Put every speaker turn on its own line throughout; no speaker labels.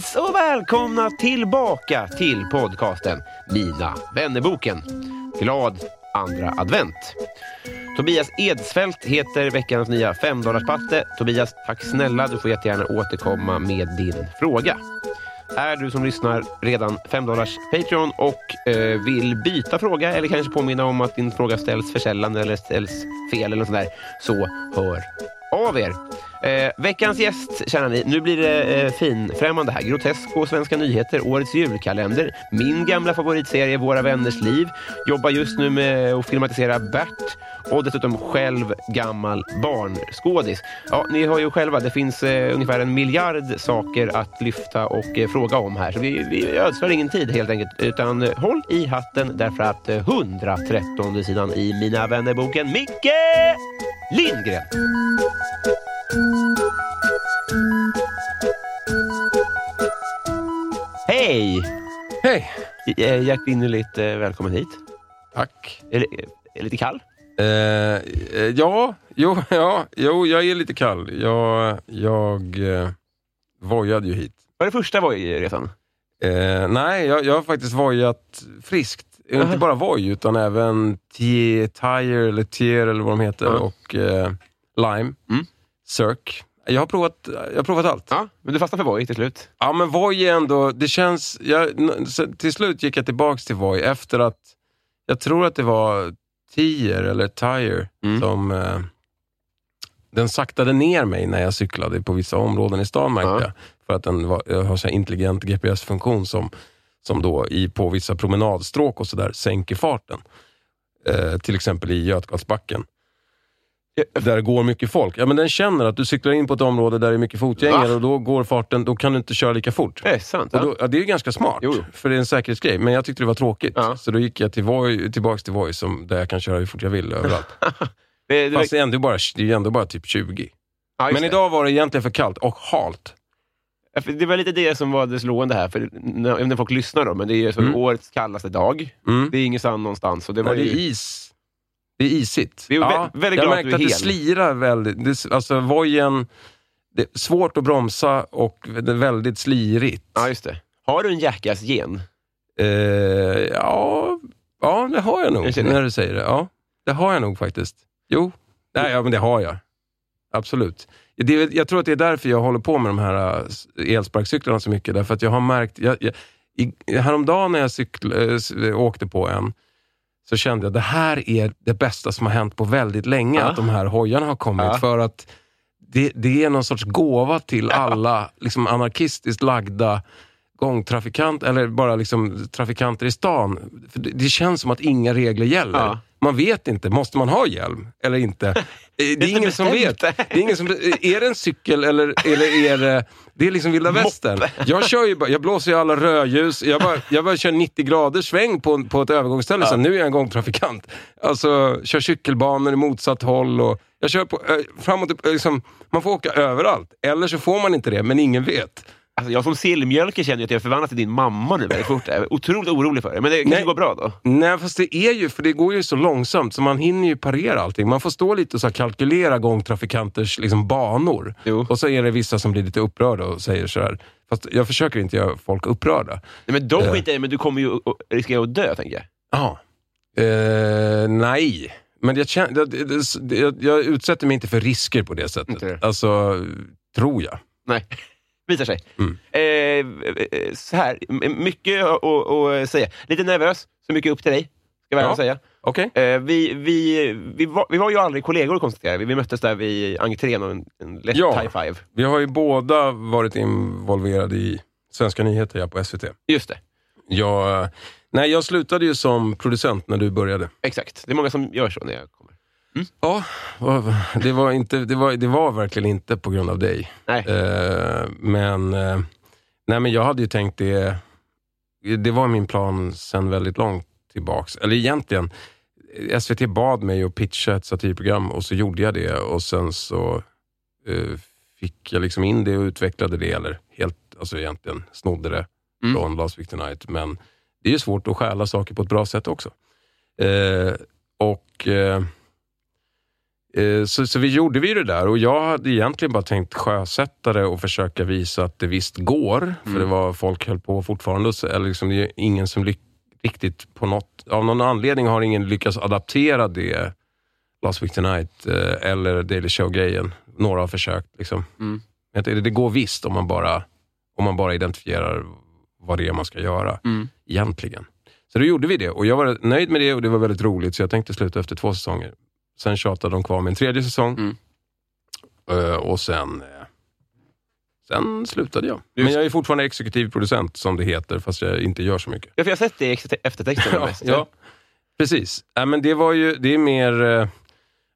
Kids och välkomna tillbaka till podcasten Mina vännerboken. Glad andra advent. Tobias Edsfält heter veckans nya femdollarspatte. Tobias, tack snälla. Du får jättegärna återkomma med din fråga. Är du som lyssnar redan 5 Patreon och eh, vill byta fråga eller kanske påminna om att din fråga ställs för sällan eller ställs fel eller sådär, där, så hör av er. Eh, veckans gäst, känner ni, nu blir det eh, finfrämmande här. Grotesco, Svenska nyheter, årets julkalender, min gamla favoritserie Våra vänners liv, jobbar just nu med att filmatisera Bert och dessutom själv gammal barnskådis. Ja, ni hör ju själva, det finns eh, ungefär en miljard saker att lyfta och eh, fråga om här. Så vi, vi ödslar ingen tid helt enkelt, utan eh, håll i hatten därför att eh, 113 sidan i Mina vännerboken Micke Lindgren. Hej!
Hej!
Eh, Jack Winnerligt, eh, välkommen hit.
Tack.
Är, det- är lite kall?
Eh, eh, ja, jo, ja, jo, jag är lite kall. Jag, jag eh, vojade ju hit.
Var det första Voi-resan?
Eh, nej, jag, jag har faktiskt vojat friskt.
Jaha.
Inte bara voj, utan även Tie- Tire eller Tier eller vad de heter
Ja.
och eh, Lime,
Mm.
Cirque. Jag har provat, jag har provat allt.
Ja, men du fastnade för Voi till slut?
Ja men Voi är ändå, det känns, jag, till slut gick jag tillbaks till Voi efter att, jag tror att det var Tier eller Tire
Mm.
som, eh, den saktade ner mig när jag cyklade på vissa områden i stan märkte
Ja.
jag. För att den var, jag har så intelligent GPS-funktion som, som då i, på vissa promenadstråk och sådär sänker farten. Eh, till exempel i Götgatsbacken. Där det går mycket folk. Ja, men den känner att du cyklar in på ett område där det är mycket fotgängare
Va?
och då går farten, då kan du inte köra lika fort.
Det är sant.
Då, ja, det är ju ganska smart,
Jo,
för det är en säkerhetsgrej. Men jag tyckte det var tråkigt.
Ja.
Så då gick jag till Voi, tillbaks till Voi, som, där jag kan köra hur fort jag vill överallt.
det, det,
Fast det är, ändå bara, det är ju ändå bara typ 20.
ja,
Men idag var det egentligen för kallt och halt.
Ja, Det var lite det som var det slående här, för när, när folk lyssnar då, men det är ju
Mm.
årets kallaste dag.
Mm.
Det är ingen sand någonstans. Och det var
Nej, det är
ju,
is. Det är isigt.
Vi är vä- väldigt
jag
att
märkte
är
att det slirar väldigt. Det, alltså vojen, det är svårt att bromsa och det är väldigt slirigt.
ja, just det. Har du en Jackass-gen?
Eh, ja, ja, det har jag nog.
Jag det.
När du säger det. Ja, det har jag nog faktiskt. Jo, Nej, ja, men det har jag. Absolut. Det, jag tror att det är därför jag håller på med de här äh, elsparkcyklarna så mycket. Därför att jag har märkt, jag, jag, i, häromdagen när jag cykl, äh, åkte på en, så kände jag att det här är det bästa som har hänt på väldigt länge.
Ja.
Att de här hojarna har kommit.
Ja.
För att det, det är någon sorts gåva till alla liksom anarkistiskt lagda gångtrafikant eller bara liksom trafikanter i stan. För det, det känns som att inga regler gäller.
Ja.
Man vet inte, måste man ha hjälm eller inte? Eh, Det är ingen som vet.
bestämt.
Det är, ingen som, är det en cykel eller, eller är det... Det är liksom vilda västern. Jag, kör ju bara, jag blåser ju alla rödljus. Jag bara, jag bara kör 90 graders sväng på, på ett övergångsställe. Så nu är jag en gångtrafikant. Alltså, kör cykelbanor i motsatt håll. Och jag kör på, eh, framåt, eh, liksom, man får åka överallt. Eller så får man inte det, men ingen vet.
Alltså, jag som sillmjölke känner ju att jag förvandlas till din mamma nu väldigt fort. Jag är otroligt orolig för det, men det kanske
Nej.
går bra då?
Nej, fast det är ju, för det går ju så långsamt så man hinner ju parera allting. Man får stå lite och så kalkylera gångtrafikanters liksom, banor.
Jo.
Och så är det vissa som blir lite upprörda och säger så här. Fast jag försöker inte göra folk upprörda.
Nej, men de
Eh.
skiter i men du kommer ju riskera att dö, tänker jag.
Ja. Eh, nej, men jag, känner, jag, jag, jag utsätter mig inte för risker på det sättet.
Inte?
Alltså, tror jag.
Nej, visar sig.
Mm.
Eh, eh, så här, mycket att, säga. Lite nervös, så mycket upp till dig. Ska jag
Ja.
säga.
Okej.
Eh, vi, vi, vi, var, vi var ju aldrig kollegor konstaterar vi. Vi möttes där vid entrén och en, en lätt
Ja.
high five.
Vi har ju båda varit involverade i Svenska nyheter ja, på SVT.
Just det,
Jag, nej, jag slutade ju som producent när du började.
exakt. Det är många som gör så när jag kommer.
Ja, det var, inte, det var, det var verkligen inte på grund av dig.
Nej.
Eh, men, eh, nej, men jag hade ju tänkt det, det var min plan sen väldigt långt tillbaks. Eller egentligen, SVT bad mig att pitcha ett satirprogram och så gjorde jag det och sen så eh, fick jag liksom in det och utvecklade det, eller helt, alltså egentligen snodde det
Mm.
från Last Week Tonight. Men det är ju svårt att stjäla saker på ett bra sätt också. Eh, och Eh, Så, så vi gjorde vi det där och jag hade egentligen bara tänkt sjösätta det och försöka visa att det visst går. För det var folk höll på fortfarande. Eller liksom, det är ingen som lyck, riktigt på något... Av någon anledning har ingen lyckats adaptera det Last Week Tonight eh, eller Daily Show-grejen. Några har försökt. Liksom.
Mm.
Det, det går visst om man, bara, om man bara identifierar vad det är man ska göra
Mm.
egentligen. Så då gjorde vi det och jag var nöjd med det och det var väldigt roligt så jag tänkte sluta efter två säsonger. Sen tjatade de kvar med en tredje säsong
Mm.
Eh, och sen, eh, sen slutade jag. Men jag är fortfarande exekutiv producent som det heter fast jag inte gör så mycket.
Ja, för jag har sett det i ex- eftertexten.
Ja, ja, precis. Ja, men det, var ju, det är mer, eh,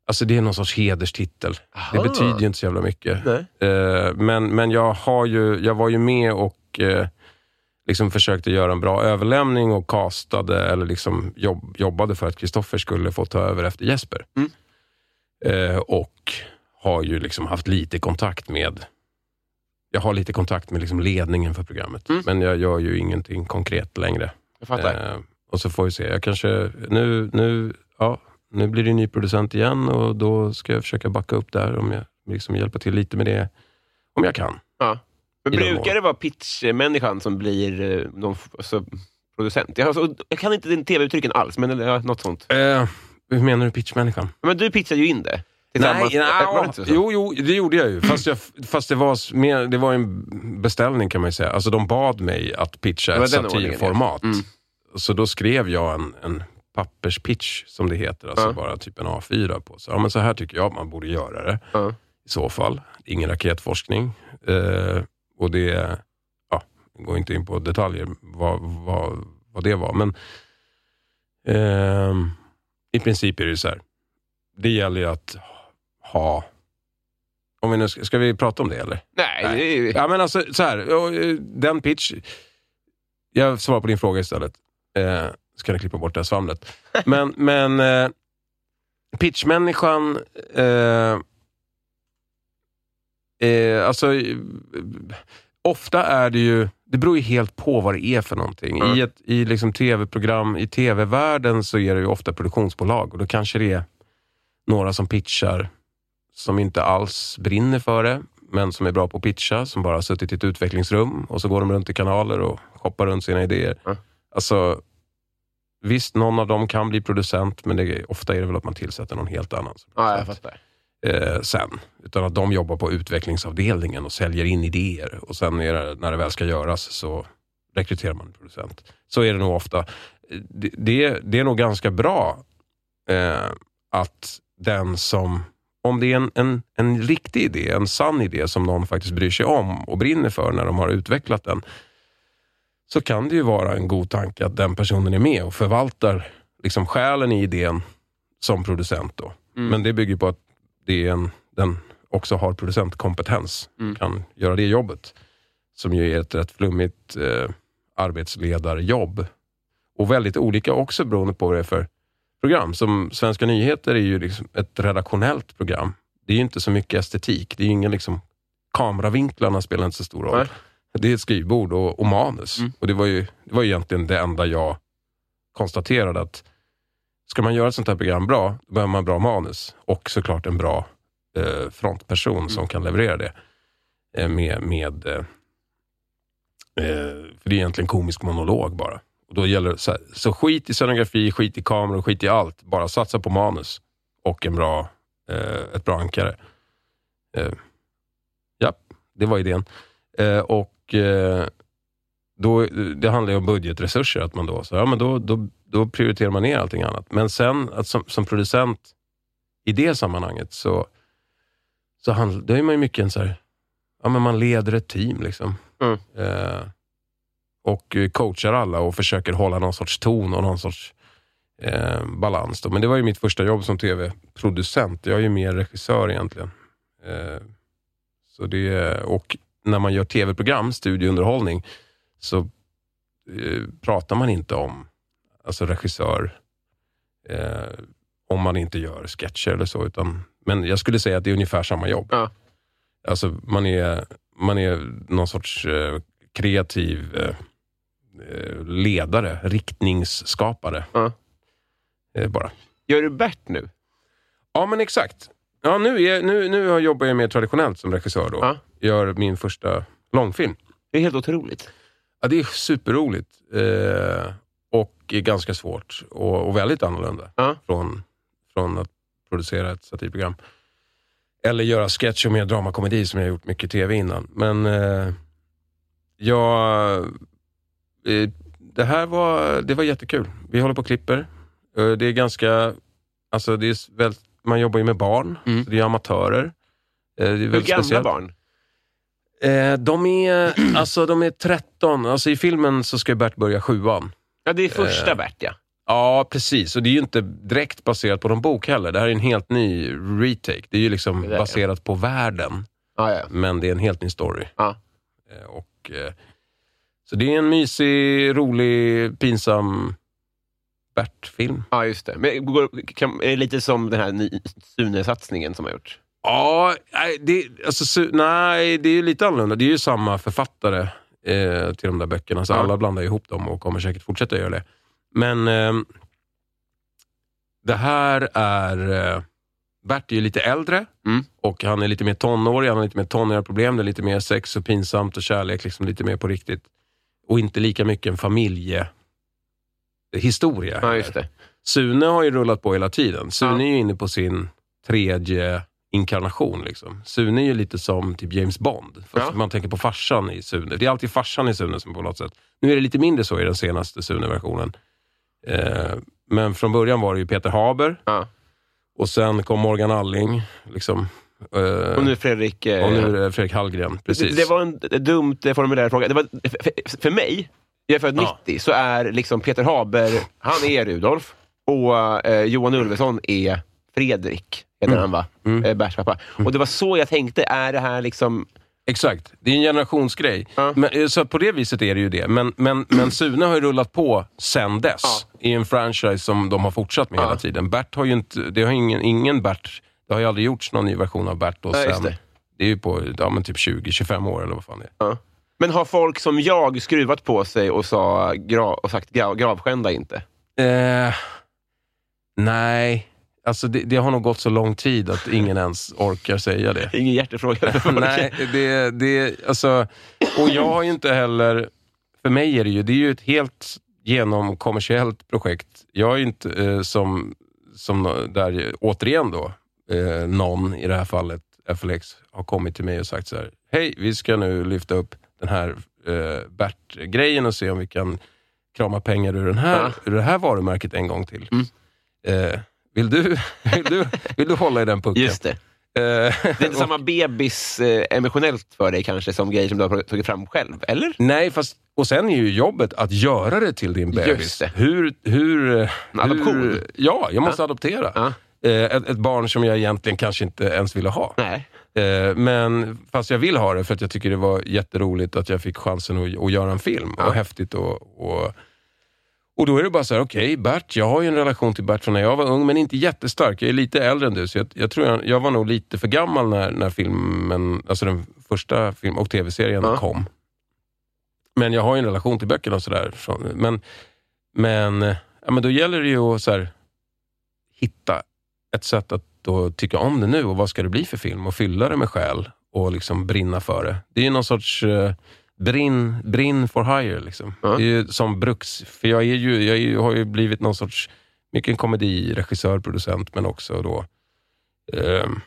alltså det är någon sorts hederstitel.
Aha.
Det betyder ju inte så jävla mycket. Eh, men men jag, har ju, jag var ju med och eh, liksom försökte göra en bra överlämning och castade, eller liksom jobb, jobbade för att Kristoffer skulle få ta över efter Jesper.
Mm.
Eh, och har ju liksom haft lite kontakt med jag har lite kontakt med liksom ledningen för programmet,
Mm.
men jag gör ju ingenting konkret längre.
Jag fattar.
Eh, och så får vi se. Jag kanske, nu, nu, ja, nu blir det ny producent igen och då ska jag försöka backa upp där, om jag liksom hjälpa till lite med det, om jag kan.
Ja. Men brukar det vara pitchmänniskan som blir eh, någon, alltså, producent? Jag, har så, jag kan inte den tv-uttrycken alls, men ja, något sånt.
Eh, hur menar du pitchmänniskan?
Men du pitchade ju in det.
Nej, nej
inte så?
jo, jo, det gjorde jag ju. Fast, jag, fast det, var mer, det var en beställning kan man ju säga. Alltså de bad mig att pitcha ett
ja.
satirformat.
Mm.
Så då skrev jag en, en papperspitch, som det heter. Alltså
Ja.
bara typ en A4 på. Så, ja, men så här tycker jag man borde göra det.
Ja.
I så fall. Ingen raketforskning. Eh, och det ja, går inte in på detaljer vad, vad, vad det var. Men ehm, i princip är det så här. Det gäller ju att ha... Om vi nu ska, ska vi prata om det eller?
Nej,
Nej. Ja, men alltså så här. eh, Den pitch... Jag svarar på din fråga istället. Eh, ska jag klippa bort det här svamlet. Men, men eh, pitchmänniskan... Eh, eh, alltså, ofta är det ju... Det beror ju helt på vad det är för någonting.
Mm.
I ett i liksom tv-program, i tv-världen så är det ju ofta produktionsbolag och då kanske det är några som pitchar som inte alls brinner för det, men som är bra på att pitcha, som bara har suttit i ett utvecklingsrum och så går de runt i kanaler och hoppar runt sina idéer.
Mm.
Alltså, visst, någon av dem kan bli producent, men det, ofta är det väl att man tillsätter någon helt annan. som
Ja, jag fattar.
Eh, sen. Utan att de jobbar på utvecklingsavdelningen och säljer in idéer. Och sen det, när det väl ska göras så rekryterar man en producent. Så är det nog ofta. Det, det, det är nog ganska bra eh, att den som, om det är en, en, en riktig idé, en sann idé som någon faktiskt bryr sig om och brinner för när de har utvecklat den, så kan det ju vara en god tanke att den personen är med och förvaltar liksom själen i idén som producent. Då.
Mm.
Men det bygger på att det är en, den också har producentkompetens,
Mm.
kan göra det jobbet. Som ju är ett rätt flummigt eh, arbetsledarjobb. Och väldigt olika också beroende på vad det är för program. Som Svenska nyheter är ju liksom ett redaktionellt program. Det är ju inte så mycket estetik. Det är ingen liksom, kameravinklarna spelar inte så stor roll.
Nej.
Det är ett skrivbord och, och manus.
Mm.
Och det var, ju, det var ju egentligen det enda jag konstaterade att ska man göra ett sånt här program bra, då behöver man bra manus och såklart en bra eh, frontperson som kan leverera det. Eh, med, med, eh, eh, för det är egentligen komisk monolog bara. Och då gäller det så, här, så skit i scenografi, skit i kameror, skit i allt. Bara satsa på manus och en bra, eh, ett bra ankare. Eh, ja, det var idén. Och då, Det handlar ju om budgetresurser. Att man då, så, ja, men då, då, då prioriterar man ner allting annat. Men sen att som, som producent i det sammanhanget så, så handlar, det är man ju mycket en så här, ja, men man leder ett team. liksom.
Mm.
Eh, och coachar alla och försöker hålla någon sorts ton och någon sorts eh, balans. Då. Men det var ju mitt första jobb som tv-producent. Jag är ju mer regissör egentligen. Eh, så det, och när man gör tv-program, studieunderhållning, så eh, pratar man inte om alltså regissör eh, om man inte gör sketcher eller så. Utan, men jag skulle säga att det är ungefär samma jobb.
Ja.
Alltså man är, man är någon sorts eh, kreativ eh, eh, ledare, riktningsskapare.
Ja.
Eh, bara.
Gör du Bert nu?
Ja, men exakt. Ja, nu, är, nu, nu jobbar jag mer traditionellt som regissör. Då.
Ja.
Gör min första långfilm.
Det är helt otroligt.
Ja, det är superroligt eh, och ganska svårt och, och väldigt annorlunda
Ja.
från, från att producera ett satirprogram. Eller göra sketch och mer dramakomedi som jag gjort mycket tv innan. Men eh, jag... Eh, det här var, det var jättekul. Vi håller på och klipper. Eh, det är ganska... Alltså det är väl, man jobbar ju med barn,
Mm.
så det är amatörer. Eh, det är
Hur
väldigt
gamla
speciellt.
barn?
Eh, de, är, alltså, de är 13. Alltså, I filmen så ska Bert börja sjuan.
Ja, det är första
Eh,
Bert, ja.
Ja, precis. Och det är ju inte direkt baserat på någon bok heller. Det här är en helt ny retake. Det är ju liksom
Det där, ja.
baserat på världen,
ja, ja.
men det är en helt ny story.
Ja.
Eh, och, eh, så det är en mysig, rolig, pinsam Bert-film.
Ja, just det. Men går, kan, är det lite som den här Sune-satsningen som har gjorts?
Ja, det, alltså, nej, det är ju lite annorlunda. Det är ju samma författare eh, till de där böckerna, så
Ja.
alla blandar ihop dem och kommer säkert fortsätta göra det. Men ehm, det här är... Eh, Bert är ju lite äldre
Mm.
och han är lite mer tonårig, han har lite mer tonåriga. Det är lite mer sex och pinsamt och kärlek, liksom lite mer på riktigt. Och inte lika mycket en familjehistoria.
Ja.
Sune har ju rullat på hela tiden. Sune
Ja.
är ju inne på sin tredje inkarnation. Liksom. Sune är ju lite som typ James Bond. Fast
Ja.
man tänker på farsan i Sune. Det är alltid farsan i Sune som på något sätt. Nu är det lite mindre så i den senaste Sune-versionen. Eh, men från början var det ju Peter Haber
Ja.
och sen kom Morgan Alling. Liksom, eh,
Och nu Fredrik... eh,
och nu det Fredrik Hallgren. Precis.
Det, det var en dumt eh, formulerad fråga. Det var, för, för mig, jag är född
Ja.
90, så är liksom Peter Haber, han är Rudolf och eh, Johan Ulveson är Fredrik, heter han va?
Mm.
Eh, Berts pappa. Och det var så jag tänkte, är det här liksom...
Exakt, det är en generationsgrej.
Ja.
Men, eh, så på det viset är det ju det. Men, men, men Sune har ju rullat på sen dess
Ja.
i en franchise som de har fortsatt med
Ja.
hela tiden. Bert har ju inte, det har ingen, ingen Bert, det har ju aldrig gjorts någon ny version av Bert. Och sen,
det.
det är ju på ja, men typ 20-25 år eller vad fan det är.
Men har folk som jag skruvat på sig och, sa, gra, och sagt grav, gravskända inte?
Eh, nej, alltså det, det har nog gått så lång tid att ingen ens orkar säga det.
Ingen hjärtefråga.
Nej, det, det, alltså, och jag har ju inte heller... För mig är det ju, det är ju ett helt genomkommersiellt projekt. Jag är ju inte eh, som, som där, återigen då, eh, någon i det här fallet, FLX, har kommit till mig och sagt så här. Hej, vi ska nu lyfta upp den här eh, Bert-grejen och se om vi kan krama pengar ur, den här,
Ja.
ur det här varumärket en gång till.
Mm.
Eh, vill, du, vill, du, vill du hålla i den pucken?
Just det.
Eh,
Det är inte samma bebis eh, emotionellt för dig kanske som grejer som du har tagit fram själv, eller?
Nej, fast och sen är ju jobbet att göra det till din bebis.
Just det.
Hur, hur,
adoption.
Hur, ja, jag måste adoptera.
Ja.
Eh, ett, ett barn som jag egentligen kanske inte ens ville ha.
Nej.
Men fast jag vill ha det för att jag tycker det var jätteroligt att jag fick chansen att, att göra en film.
Ja.
Och häftigt. Och, och, och då är det bara så här, okej Bert, jag har ju en relation till Bert från när jag var ung, men inte jättestark. Jag är lite äldre än du, så jag, jag tror jag, jag var nog lite för gammal när, när filmen, alltså den första film och tv-serien
Ja.
kom. Men jag har ju en relation till böckerna och sådär. Så- Men, men, ja, men då gäller det ju att så här, hitta ett sätt att då tycka om det nu och vad ska det bli för film och fylla det med själ och liksom brinna för det. Det är ju någon sorts, eh, brinn, brinn for hire. Liksom.
Ja.
Det är ju som bruks... För jag, är ju, jag är ju, har ju blivit någon sorts, mycket en komediregissör, producent, men också då ehm,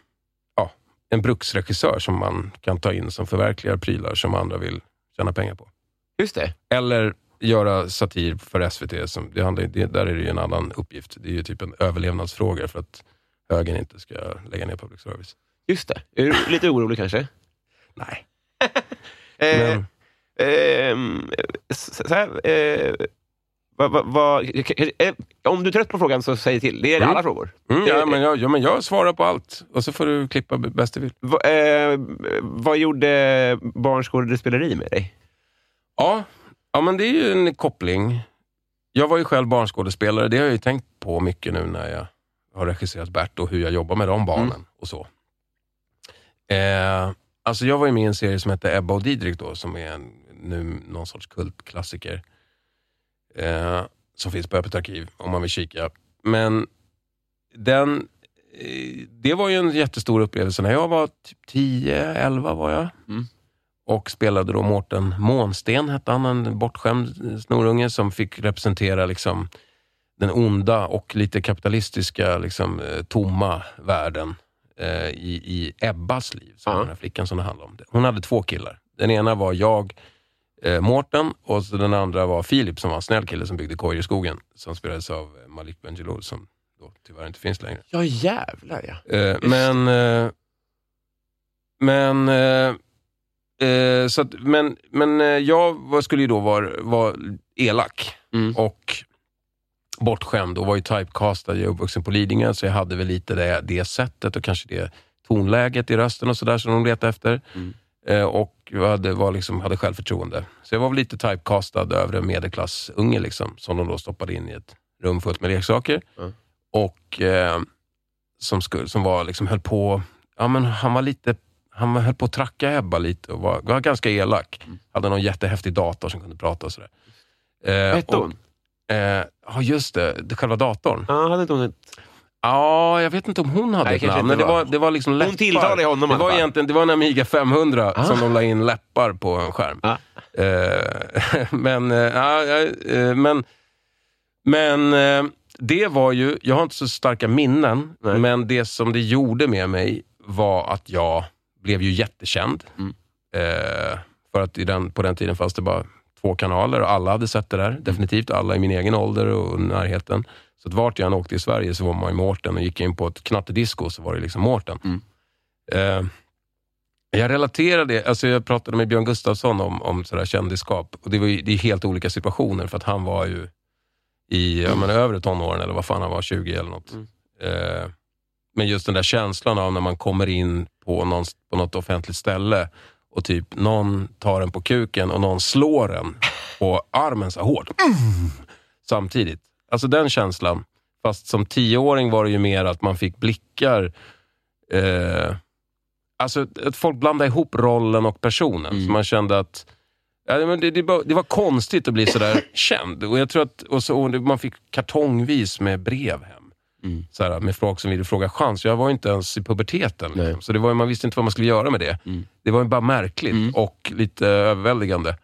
ja, en bruksregissör som man kan ta in som förverkligar prylar som andra vill tjäna pengar på.
Just det.
Eller göra satir för SVT. Som, det handlar, det, där är det ju en annan uppgift. Det är ju typ en överlevnadsfråga för att högern inte ska lägga ner public service.
Just det. Är du lite orolig kanske?
Nej.
Eh,
Men,
s- så här, eh, vad- vad- vad- eh, om du är trött på frågan så säg till. Det är
Mm.
alla frågor.
mm, ja, men jag, ja, men jag svarar på allt och så får du klippa bäst du vill.
Va, eh, vad gjorde barnskådespeleri med dig?
Ja, ja, men det är ju en koppling. Jag var ju själv barnskådespelare. Det har jag ju tänkt på mycket nu när jag har regisserat Bert och hur jag jobbar med de barnen och så. Eh, alltså jag var ju med i en serie som hette Ebba och Didrik då, som är en, nu någon sorts kultklassiker. Eh, som finns på Öppet arkiv om man vill kika. Men den, eh, det var ju en jättestor upplevelse. När jag var typ 10-11 var jag.
Mm.
Och spelade då Mårten Månsten, hette han, en bortskämd snorunge som fick representera liksom den onda och lite kapitalistiska, liksom, eh, tomma världen eh, i, i Ebbas liv, som
Ja.
den här flickan som det handlar om. Hon hade två killar. Den ena var jag, eh, Mårten, och så den andra var Filip som var en snäll kille som byggde kojor i skogen, som spelades av eh, Malik Bendjelloul som då tyvärr inte finns längre.
Ja, jävlar ja.
Eh, men eh, men eh, eh, så att, men, men eh, jag var- skulle ju då vara, vara elak
Mm.
och bortskämd och var ju typecastad. Jag är uppvuxen på Lidingö, så jag hade väl lite det, det sättet och kanske det tonläget i rösten och sådär som de letade efter.
Mm.
Eh, och jag hade, var liksom, hade självförtroende. Så jag var väl lite typecastad övre medelklassunge liksom, som de då stoppade in i ett rum fullt med leksaker.
Mm.
Och eh, som, skulle, som var, liksom, höll på, ja men han var lite han höll på att tracka Ebba lite och var, var ganska elak.
Mm.
Hade någon jättehäftig dator som kunde prata och sådär. Eh,
Vad hette
och-
hon?
Eh, Ja, just det. Själva datorn.
Ja, hade hon ett...
Ja, jag vet inte om hon hade
Nej,
ett namn, men det
var.
det var liksom läppar.
tilltalade honom
det var egentligen Det var en Amiga 500
Ah.
som de la in läppar på en skärm.
Ja.
Eh, men, ja, eh, men, men det var ju, jag har inte så starka minnen,
Nej.
men det som det gjorde med mig var att jag blev ju jättekänd.
Mm.
För att i den, på den tiden fanns det bara två kanaler och alla hade sett det där. Definitivt alla i min egen ålder och närheten. Så att vart jag än åkte i Sverige så var man ju Mårten och gick jag in på ett knattedisco så var det liksom Mårten.
Mm.
Eh, jag relaterade, alltså jag pratade med Björn Gustafsson om, om sådär kändisskap och det, var ju, det är helt olika situationer för att han var ju i ja, men, övre tonåren eller vad fan han var, 20 eller något.
Mm.
Eh, men just den där känslan av när man kommer in på, någon, på något offentligt ställe och typ någon tar en på kuken och någon slår en på armen så hårt. Mm. Samtidigt. Alltså den känslan. Fast som tioåring var det ju mer att man fick blickar. Eh, alltså att folk blandade ihop rollen och personen.
Mm.
Så man kände att Ja, men det, det, var, det var konstigt att bli sådär känd. Och jag tror att, och så, och man fick kartongvis med brev hem.
Mm.
Så här, med folk som ville fråga chans. Jag var ju inte ens i puberteten. Liksom. Så det var, man visste inte vad man skulle göra med det.
Mm.
Det var ju bara märkligt
Mm.
och lite överväldigande.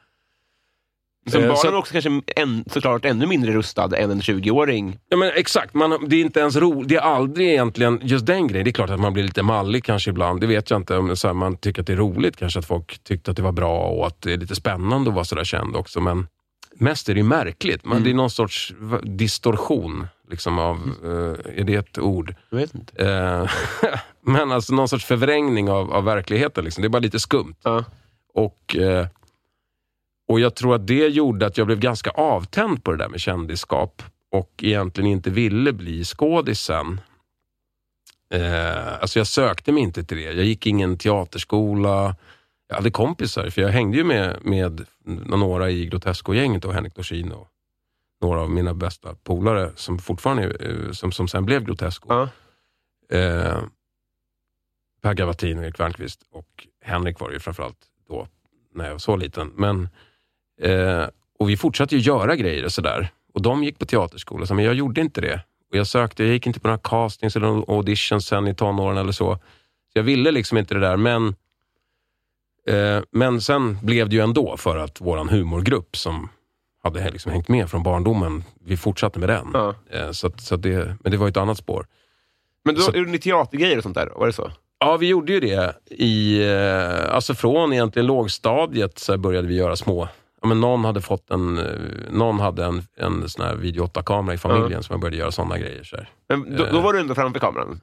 Som
Eh,
barn
så-
är också kanske en, såklart ännu mindre rustad än en 20-åring.
Ja, men exakt, man, det är inte ens ro, Det är aldrig egentligen just den grejen. Det är klart att man blir lite mallig kanske ibland. Det vet jag inte. Om så här, man tycker att det är roligt kanske att folk tyckte att det var bra och att det är lite spännande att vara sådär känd också. Men mest är det ju märkligt. Man,
Mm.
Det är någon sorts distorsion liksom av, eh, är det ett ord?
Jag vet inte.
Eh, men alltså någon sorts förvrängning av, av verkligheten. Liksom. Det är bara lite skumt.
Ja.
Och, eh, och jag tror att det gjorde att jag blev ganska avtänd på det där med kändisskap och egentligen inte ville bli skådis sen. Eh, alltså jag sökte mig inte till det. Jag gick ingen teaterskola. Jag hade kompisar, för jag hängde ju med, med några i Grotesco-gänget och Henrik Dorsin och några av mina bästa polare som fortfarande eh, som, som sen blev Grotesco.
Ja.
Eh, per Gavatin och Erik Wernqvist och Henrik var det ju framförallt då, när jag var så liten. Men, eh, och vi fortsatte ju göra grejer och sådär. Och de gick på teaterskola, men jag gjorde inte det. Och jag sökte, jag gick inte på några castings eller auditions sen i tonåren eller så. så jag ville liksom inte det där, men Eh, men sen blev det ju ändå för att våran humorgrupp som hade liksom hängt med från barndomen, vi fortsatte med den.
Ja.
Eh, så så det, men det var ju ett annat spår.
Men då
Så-
gjorde ni teatergrejer och sånt där? Var det så?
Ja, vi gjorde ju det. I, eh, alltså från egentligen lågstadiet så började vi göra små... Ja, men någon hade fått en, eh, någon hade en, en sån här video 8-kamera i familjen som man började göra såna grejer. Så här.
Men då, då var du ändå framför kameran?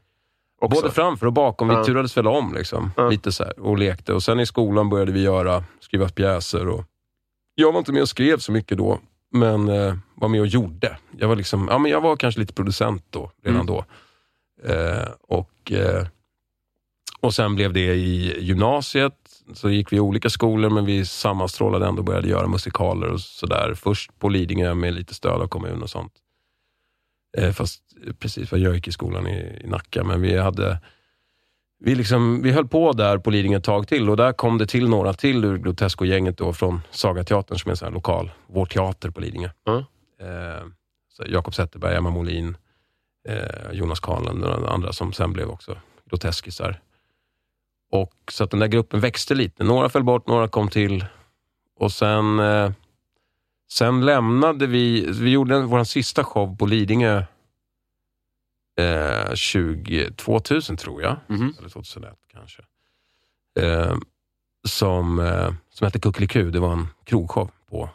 Också.
Både framför och bakom. Vi
Ja.
turades väl om liksom,
Ja.
lite så här, och lekte. Och Sen i skolan började vi göra, skriva pjäser. Och jag var inte med och skrev så mycket då, men eh, var med och gjorde. Jag var, liksom, ja, men jag var kanske lite producent då, redan
Mm.
då. Eh, och, eh, och sen blev det i gymnasiet. Så gick vi i olika skolor, men vi sammanstrålade ändå och började göra musikaler och sådär. Först på Lidingö med lite stöd av kommun och sånt. Eh, fast precis, jag gick i skolan i, i Nacka, men vi hade vi, liksom, vi höll på där på Lidingö ett tag till och där kom det till några till ur Grotesco-gänget då från Sagateatern som är en sån här lokal, vår teater på Lidingö.
Ja.
Eh, Jakob Zetterberg, Emma Molin, eh, Jonas Karlund och andra som sen blev också groteskisar. Och så att den där gruppen växte lite. Några föll bort, några kom till. Och sen, eh, sen lämnade vi, vi gjorde vår sista show på Lidingö eh, 20, 2000 tror jag.
Mhm.
Eller 2001 kanske. Eh, som, eh, som hette Kuckeliku. Det var en krogshow på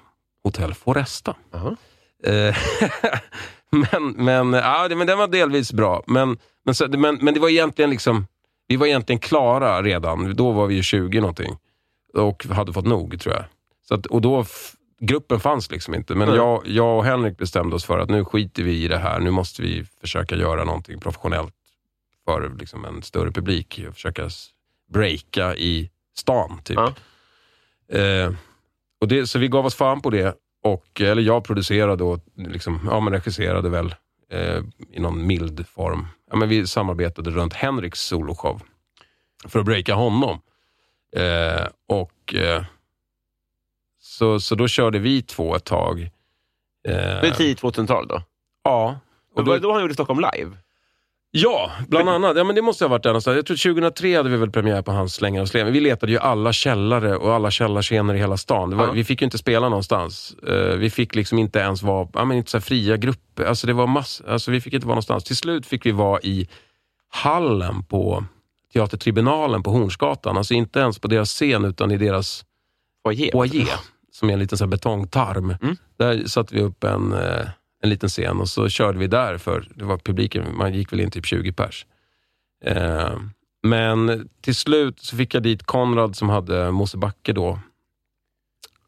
Hotell Foresta.
Jaha.
Eh, men, men, ja, men den var delvis bra. Men, men, men, men det var egentligen liksom, vi var egentligen klara redan. Då var vi ju 20 någonting. Och hade fått nog, tror jag. Så att, och då, gruppen fanns liksom inte. Men
Nej.
jag, jag och Henrik bestämde oss för att nu skiter vi i det här. Nu måste vi försöka göra någonting professionellt för liksom en större publik. Och försöka breaka i stan, typ.
Ja.
Eh, och det, så vi gav oss fan på det. Och, eller jag producerade och liksom, ja, men regisserade väl eh, i någon mild form. Ja, men vi samarbetade runt Henriks soloshow för att breaka honom. Eh, och eh, så, så då körde vi två ett tag. Eh,
Det är tidigt 2000-tal då?
ja.
Och då,
då,
han gjort Stockholm live?
Ja, bland annat. Ja, men det måste ha varit där någonstans. Jag tror 2003 hade vi väl premiär på hans Slängar och sleven. Vi letade ju alla källare och alla källarscener i hela stan. Var,
Ja.
Vi fick ju inte spela någonstans. Eh, vi fick liksom inte ens vara, ja, men inte så fria grupper. Alltså det var mass, alltså vi fick inte vara någonstans. Till slut fick vi vara i hallen på Teatertribunalen på Hornsgatan. Alltså inte ens på deras scen utan i deras
Foyer?
foyer, som är en liten så här betongtarm.
Mm.
Där satte vi upp en, eh, en liten scen och så körde vi där för det var publiken, man gick väl in typ 20 pers. Eh, men till slut så fick jag dit Konrad som hade Mosebacke då.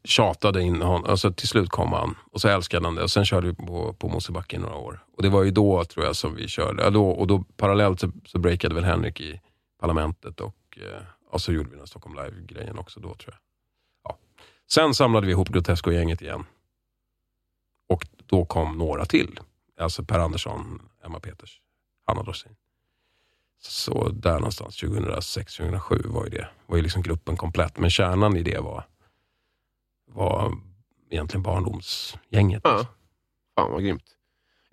Tjatade in honom, alltså till slut kom han och så älskade han det och sen körde vi på, på Mosebacke i några år. Och det var ju då tror jag som vi körde, ja, då, och då parallellt så, så breakade väl Henrik i Parlamentet och, eh, och så gjorde vi den här Stockholm Live-grejen också då tror jag. Ja. Sen samlade vi ihop Grotesco-gänget igen. Och då kom några till. Alltså Per Andersson, Emma Peters, Hanna Dorsin. Så där någonstans, 2006-2007 var ju det. var ju liksom gruppen komplett. Men kärnan i det var, var egentligen barndomsgänget.
Ja. Fan vad grymt.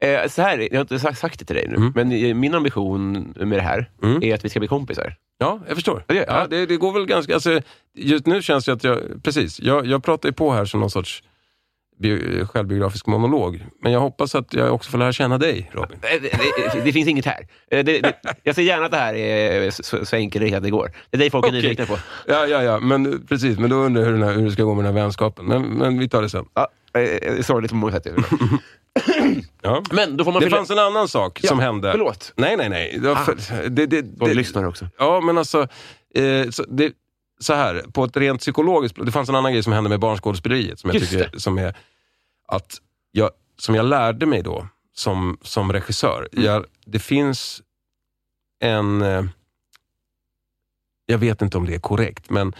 Eh, så här, jag har inte sagt, sagt det till dig nu,
Mm.
men min ambition med det här
Mm.
är att vi ska bli kompisar.
Ja, jag förstår.
Ja, det-
Ja, det, det går väl ganska... Alltså, just nu känns det att jag... Precis, jag, jag pratar ju på här som någon sorts självbiografisk monolog. Men jag hoppas att jag också får lära känna dig, Robin.
Eh, Det, det, det finns inget här. Eh, Det, jag säger gärna att det här är så, så enkelt det går. Det är dig folk är
Okej.
nyfikna på.
Ja, ja, ja, men precis. Men då undrar jag hur, här, hur det ska gå med den här vänskapen. Men, men vi tar det sen.
Ja, eh, sorgligt på många sätt.
Ja.
Men då får man
Det fanns en annan sak
Ja,
som hände.
Förlåt.
Nej, nej, nej. Det, var för, det, det,
De
det,
lyssnar också.
Ja, men alltså, eh, så, det, så här, på ett rent psykologiskt Det fanns en annan grej som hände med barnskådespeleriet som jag
Just
tycker som är att jag, som jag lärde mig då som, som regissör.
Mm.
Jag, det finns en, eh, jag vet inte om det är korrekt, men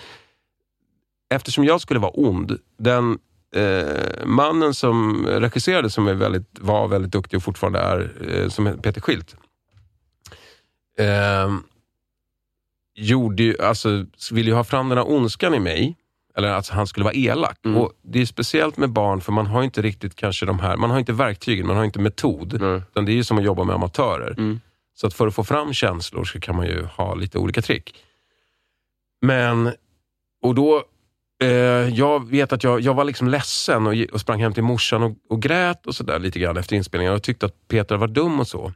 eftersom jag skulle vara ond, den eh, mannen som regisserade, som är väldigt, var väldigt duktig och fortfarande är, eh, som Peter Schildt, eh, gjorde ju, alltså, ville ju ha fram den här ondskan i mig. Eller att han skulle vara elak.
Mm.
Och Det är speciellt med barn, för man har inte riktigt kanske de här, man har inte verktygen, man har inte metod.
Mm.
Utan det är ju som att jobba med amatörer.
Mm.
Så att för att få fram känslor så kan man ju ha lite olika trick. Men, och då, eh, jag vet att jag, jag var liksom ledsen och, och sprang hem till morsan och, och grät och sådär lite grann efter inspelningen och tyckte att Peter var dum och så.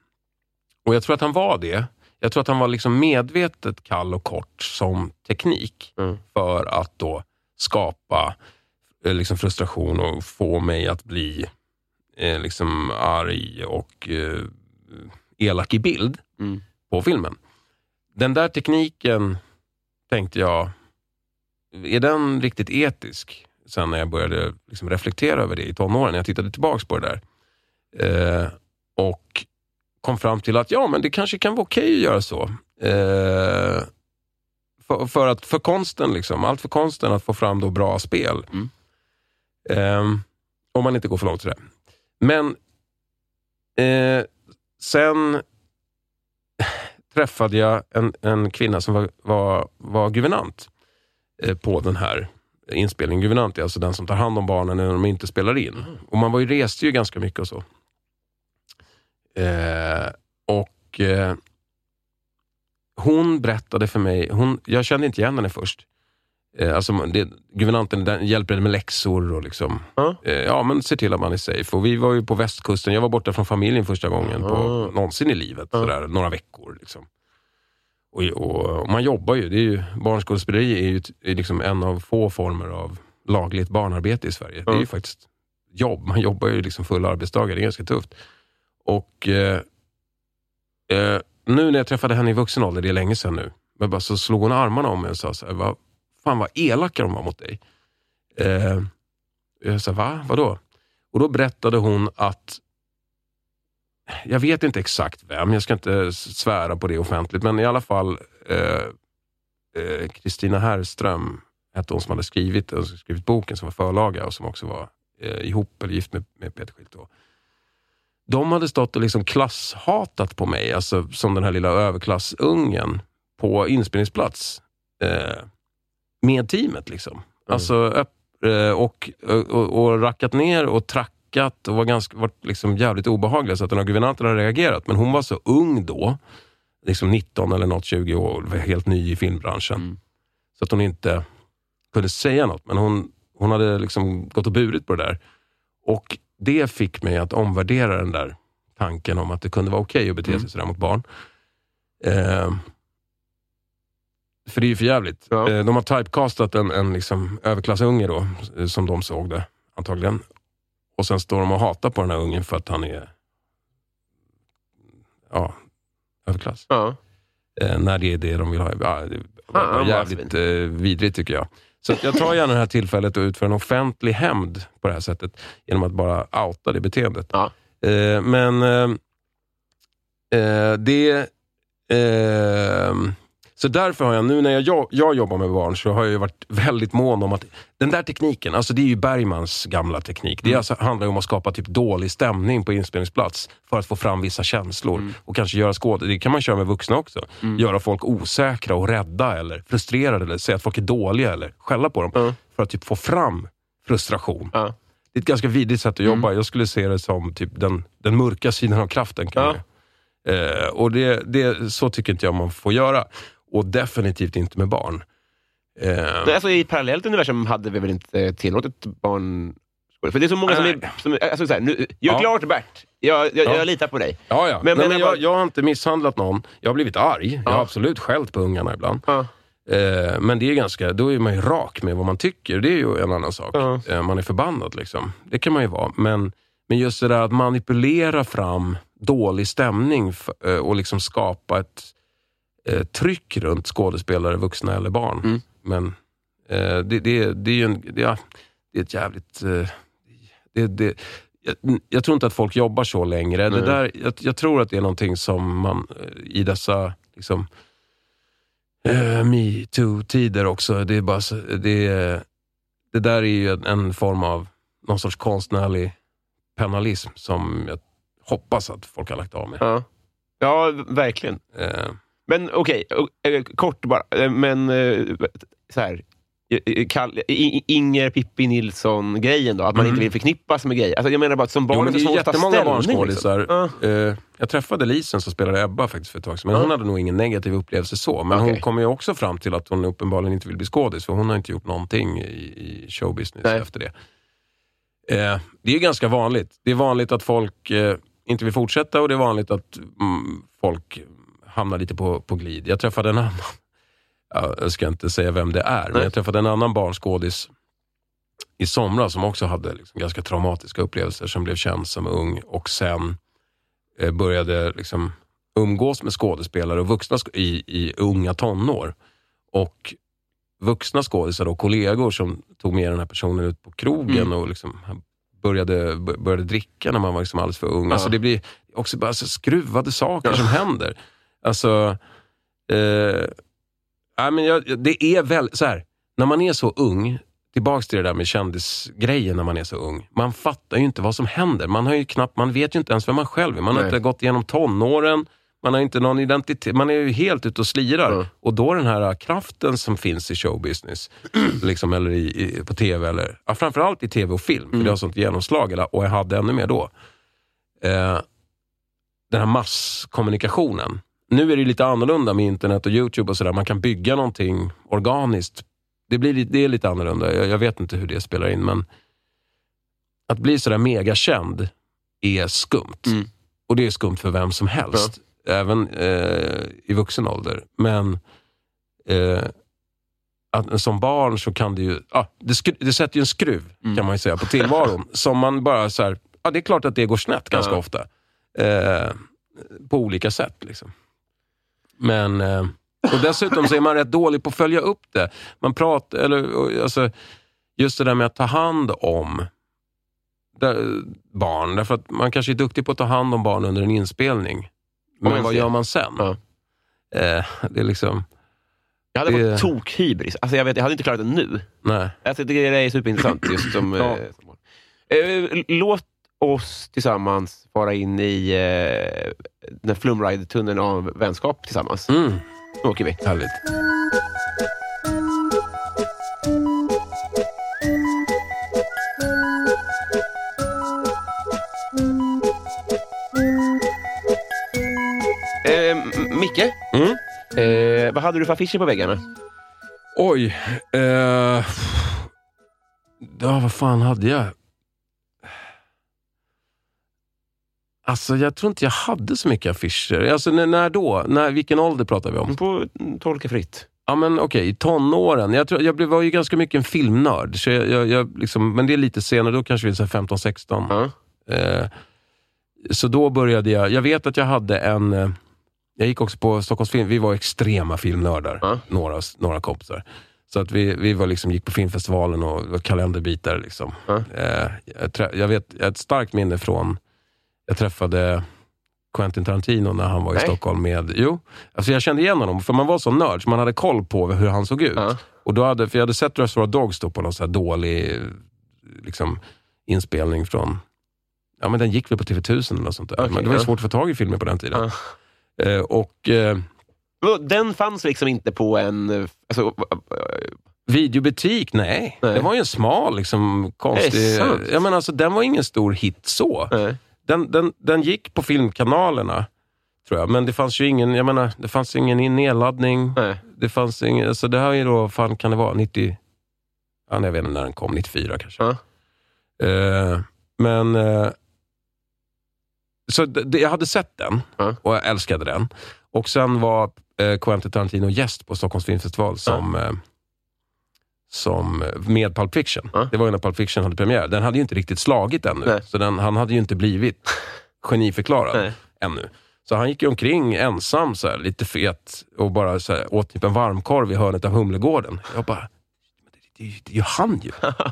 Och jag tror att han var det. Jag tror att han var liksom medvetet kall och kort som teknik
Mm.
för att då skapa eh, liksom frustration och få mig att bli eh, liksom arg och eh, elak i bild
Mm.
på filmen. Den där tekniken tänkte jag, är den riktigt etisk? Sen när jag började liksom reflektera över det i tonåren, när jag tittade tillbaks på det där. Eh, och kom fram till att ja, men det kanske kan vara okej att göra så. Eh, för, för, att, för konsten, liksom, allt för konsten att få fram då bra spel.
Mm.
Eh, om man inte går för långt sådär. Men eh, sen träffade jag en, en kvinna som var, var, var guvernant eh, på den här inspelningen. Guvernant är alltså den som tar hand om barnen när de inte spelar in. Och man var ju, reste ju ganska mycket och så. Eh, och eh, hon berättade för mig, hon, jag kände inte igen henne först. Eh, alltså, det, guvernanten den hjälper henne med läxor och liksom,
Ja.
eh, ja, men ser till att man är safe. Och vi var ju på västkusten, jag var borta från familjen första gången på,
Ah.
någonsin i livet.
Ja.
Sådär, några veckor. Liksom. Och, och, och man jobbar ju, det är ju barnskådespeleri är ju är liksom en av få former av lagligt barnarbete i Sverige. Det är ju faktiskt jobb, man jobbar ju liksom fulla arbetsdagar, det är ganska tufft. Och eh, eh, nu när jag träffade henne i vuxen ålder, det är länge sedan nu, men bara så slog hon armarna om mig och sa så här, vad fan vad elaka de var mot dig. Eh, jag sa, va? Vadå? Och då berättade hon att jag vet inte exakt vem, jag ska inte svära på det offentligt, men i alla fall eh, eh, Kristina Herrström hette hon som hade skrivit, skrivit boken som var förlaga och som också var eh, ihop eller gift med, med Peter Schildt. De hade stått och liksom klasshatat på mig, alltså som den här lilla överklassungen på inspelningsplats eh, med teamet. liksom. Alltså, öpp, eh, och, och, och rackat ner och trackat och var ganska, varit liksom jävligt obehagliga så att den här guvernanten har reagerat. Men hon var så ung då, liksom 19 eller något 20 år, var helt ny i filmbranschen.
Mm.
Så att hon inte kunde säga något. Men hon, hon hade liksom gått och burit på det där. Och det fick mig att omvärdera den där tanken om att det kunde vara okej att bete sig
Mm.
sådär mot barn. Eh, för det är ju för jävligt.
Ja.
Eh, de har typecastat en, en liksom överklassunge då, eh, som de såg det antagligen. Och sen står de och hatar på den här ungen för att han är ja, överklass.
Ja.
Eh, när det är det de vill ha. Ja, det var jävligt eh, vidrigt tycker jag. Så jag tar gärna det här tillfället och utför en offentlig hämnd på det här sättet genom att bara outa det beteendet.
Ja.
Eh, men eh, eh, det... Eh, så därför har jag, nu när jag, jag jobbar med barn, så har jag varit väldigt mån om att den där tekniken, alltså det är ju Bergmans gamla teknik. Det är alltså, handlar om att skapa typ dålig stämning på inspelningsplats för att få fram vissa känslor. Och kanske göra skåd, det kan man köra med vuxna också. Göra folk osäkra och rädda eller frustrerade eller säga att folk är dåliga eller skälla på dem. För att typ få fram frustration. Det är ett ganska vidrigt sätt att jobba. Jag skulle se det som typ den, den mörka sidan av kraften. Kan Eh, och det, det, så tycker inte jag man får göra. Och definitivt inte med barn. Eh,
Nej, Alltså, I ett parallellt universum hade vi väl inte tillåtit barn... För det är så många som
Nej.
är... Som, alltså, så här, nu, gör
Ja.
klart Bert! Jag, jag,
Ja.
jag litar på dig.
ja, ja.
Men-
Men,
men
men
jag bara-
jag har inte misshandlat någon. Jag har blivit arg. Jag
Ja.
har absolut skällt på ungarna ibland. Eh, men det är ganska, då är man ju rak med vad man tycker. Det är ju en annan sak. Eh, man är förbannad liksom. Det kan man ju vara. Men, men just det där att manipulera fram dålig stämning eh, och liksom skapa ett eh, tryck runt skådespelare, vuxna eller barn.
Mm.
Men eh, det, det, det är ju en, det, ja, det är ett jävligt... Eh, det, det, jag, jag tror inte att folk jobbar så längre. Det där, jag, jag tror att det är någonting som man eh, i dessa liksom, eh, metoo-tider också, det är bara så, det, det där är ju en, en form av någon sorts konstnärlig penalism som jag hoppas att folk har lagt av med.
Ja, ja verkligen.
Eh,
Men okej, och, eh, kort bara. Eh, Men eh, så här. Kall, Inger Pippi Nilsson-grejen då? Att man inte vill förknippas med grejer. Alltså, jag menar bara att som barn
Jo, men det är
så svårt att ta ställning. Liksom. Ja.
Eh, jag träffade Lisen som spelade Ebba faktiskt för ett tag sedan, men hon hade nog ingen negativ upplevelse så. Men hon
Okej.
kommer ju också fram till att hon uppenbarligen inte vill bli skådis, för hon har inte gjort någonting i, i showbusiness
Nej.
efter det. Det är ganska vanligt. Det är vanligt att folk inte vill fortsätta och det är vanligt att mm, folk hamnar lite på, på glid. Jag träffade en annan, ja, jag ska inte säga vem det är, men jag träffade en annan barnskådis i somras som också hade liksom ganska traumatiska upplevelser, som blev känd som ung och sen eh, började liksom umgås med skådespelare och vuxna i, i unga tonår. Och vuxna skådisar och kollegor som tog med den här personen ut på krogen
Mm.
och liksom började, började dricka när man var liksom alldeles för ung.
Ja.
Alltså det blir också bara så skruvade saker som händer. Alltså, eh, nej, men jag, det är väl så här, när man är så ung, tillbaks till det där med kändisgrejen när man är så ung. Man fattar ju inte vad som händer. Man, har ju knappt, man vet ju inte ens vem man själv är. Man har
Nej.
inte gått igenom tonåren, man har inte någon identitet. Man är ju helt ute och slirar.
Mm.
Och då den här kraften som finns i showbusiness, liksom, eller i, i, på tv, eller ja, framförallt i tv och film, för det har sånt genomslag, eller, och jag hade ännu mer då. Eh, den här masskommunikationen. Nu är det lite annorlunda med internet och YouTube och sådär. Man kan bygga någonting organiskt. Det, blir, det är lite annorlunda. Jag, jag vet inte hur det spelar in, men att bli sådär megakänd är skumt.
Mm.
Och det är skumt för vem som helst. Även eh, i vuxen ålder. Men eh, att, som barn så kan det ju... Ah, det, skru, det sätter ju en skruv,
Mm.
kan man ju säga, på tillvaron. som man bara så här, ja, det är klart att det går snett ganska
Ja.
ofta. Eh, på olika sätt. Liksom. Men... Eh, och dessutom så är man rätt dålig på att följa upp det. Man pratar, eller alltså, just det där med att ta hand om där, barn. Därför att man kanske är duktig på att ta hand om barn under en inspelning. Men vad
ser.
gör man sen?
Ja.
Eh, det är liksom,
Jag hade
Det-
fått tokhybris. Alltså, jag, vet, jag hade inte klarat det nu.
nej.
Alltså, det är superintressant. Just som,
Ja.
eh, som eh, låt oss tillsammans fara in i eh, den Flumride-tunneln av vänskap tillsammans.
Mm,
Nu åker vi.
härligt.
Eh, Micke,
Mm.
eh, vad hade du för affischer på väggarna?
Oj. Eh, ja, vad fan hade jag? Alltså, jag tror inte jag hade så mycket affischer. Alltså, när, när då? När, vilken ålder pratar vi om?
På mm, Tolka fritt.
Ja, men okej, i tonåren. Jag, tror, jag blev, var ju ganska mycket en filmnörd, så jag, jag, jag liksom, men det är lite senare. Då kanske vi är 15-16.
Ja.
Eh, så då började jag, jag vet att jag hade en, eh, jag gick också på Stockholms film, vi var extrema filmnördar,
Ja.
några, några kompisar. Så att vi, vi var liksom, gick på filmfestivalen och var kalenderbitare. Liksom.
Ja.
Eh, jag, jag, vet, jag har ett starkt minne från, jag träffade Quentin Tarantino när han var i
Nej.
Stockholm med, jo, alltså jag kände igen honom, för man var så nörd, så man hade koll på hur han såg ut.
Ja.
Och då hade, för jag hade sett Reservoir Dogs då på någon så här dålig liksom, inspelning från, ja men den gick väl på TV1000 eller något sånt där.
Okej,
men det var
ja.
svårt att få tag i filmer på den tiden.
Ja.
Eh, och eh,
Den fanns liksom inte på en... Alltså,
videobutik, nej.
Nej.
Det var ju en smal, liksom, konstig... Jag menar, alltså, den var ingen stor hit så.
nej.
Den, den, den gick på filmkanalerna, tror jag. Men det fanns ju ingen, jag menar, det fanns ingen nedladdning.
nej.
Det fanns ingen, alltså det här är ju då, fan kan det vara, 90... Ja, jag vet inte när den kom, 94 kanske.
Ja.
Eh, men... Eh, så det, jag hade sett den
Ja.
och jag älskade den. Och sen var eh, Quentin Tarantino gäst på Stockholms filmfestival som, eh, som med Pulp Fiction.
Ja.
Det var ju när Pulp Fiction hade premiär. Den hade ju inte riktigt slagit ännu,
Nej.
så den, han hade ju inte blivit geniförklarad
Nej.
ännu. Så han gick ju omkring ensam, så här, lite fet och bara så här, åt typ en varmkorv i hörnet av Humlegården. Jag bara, "Men det, det, det är ju han ju.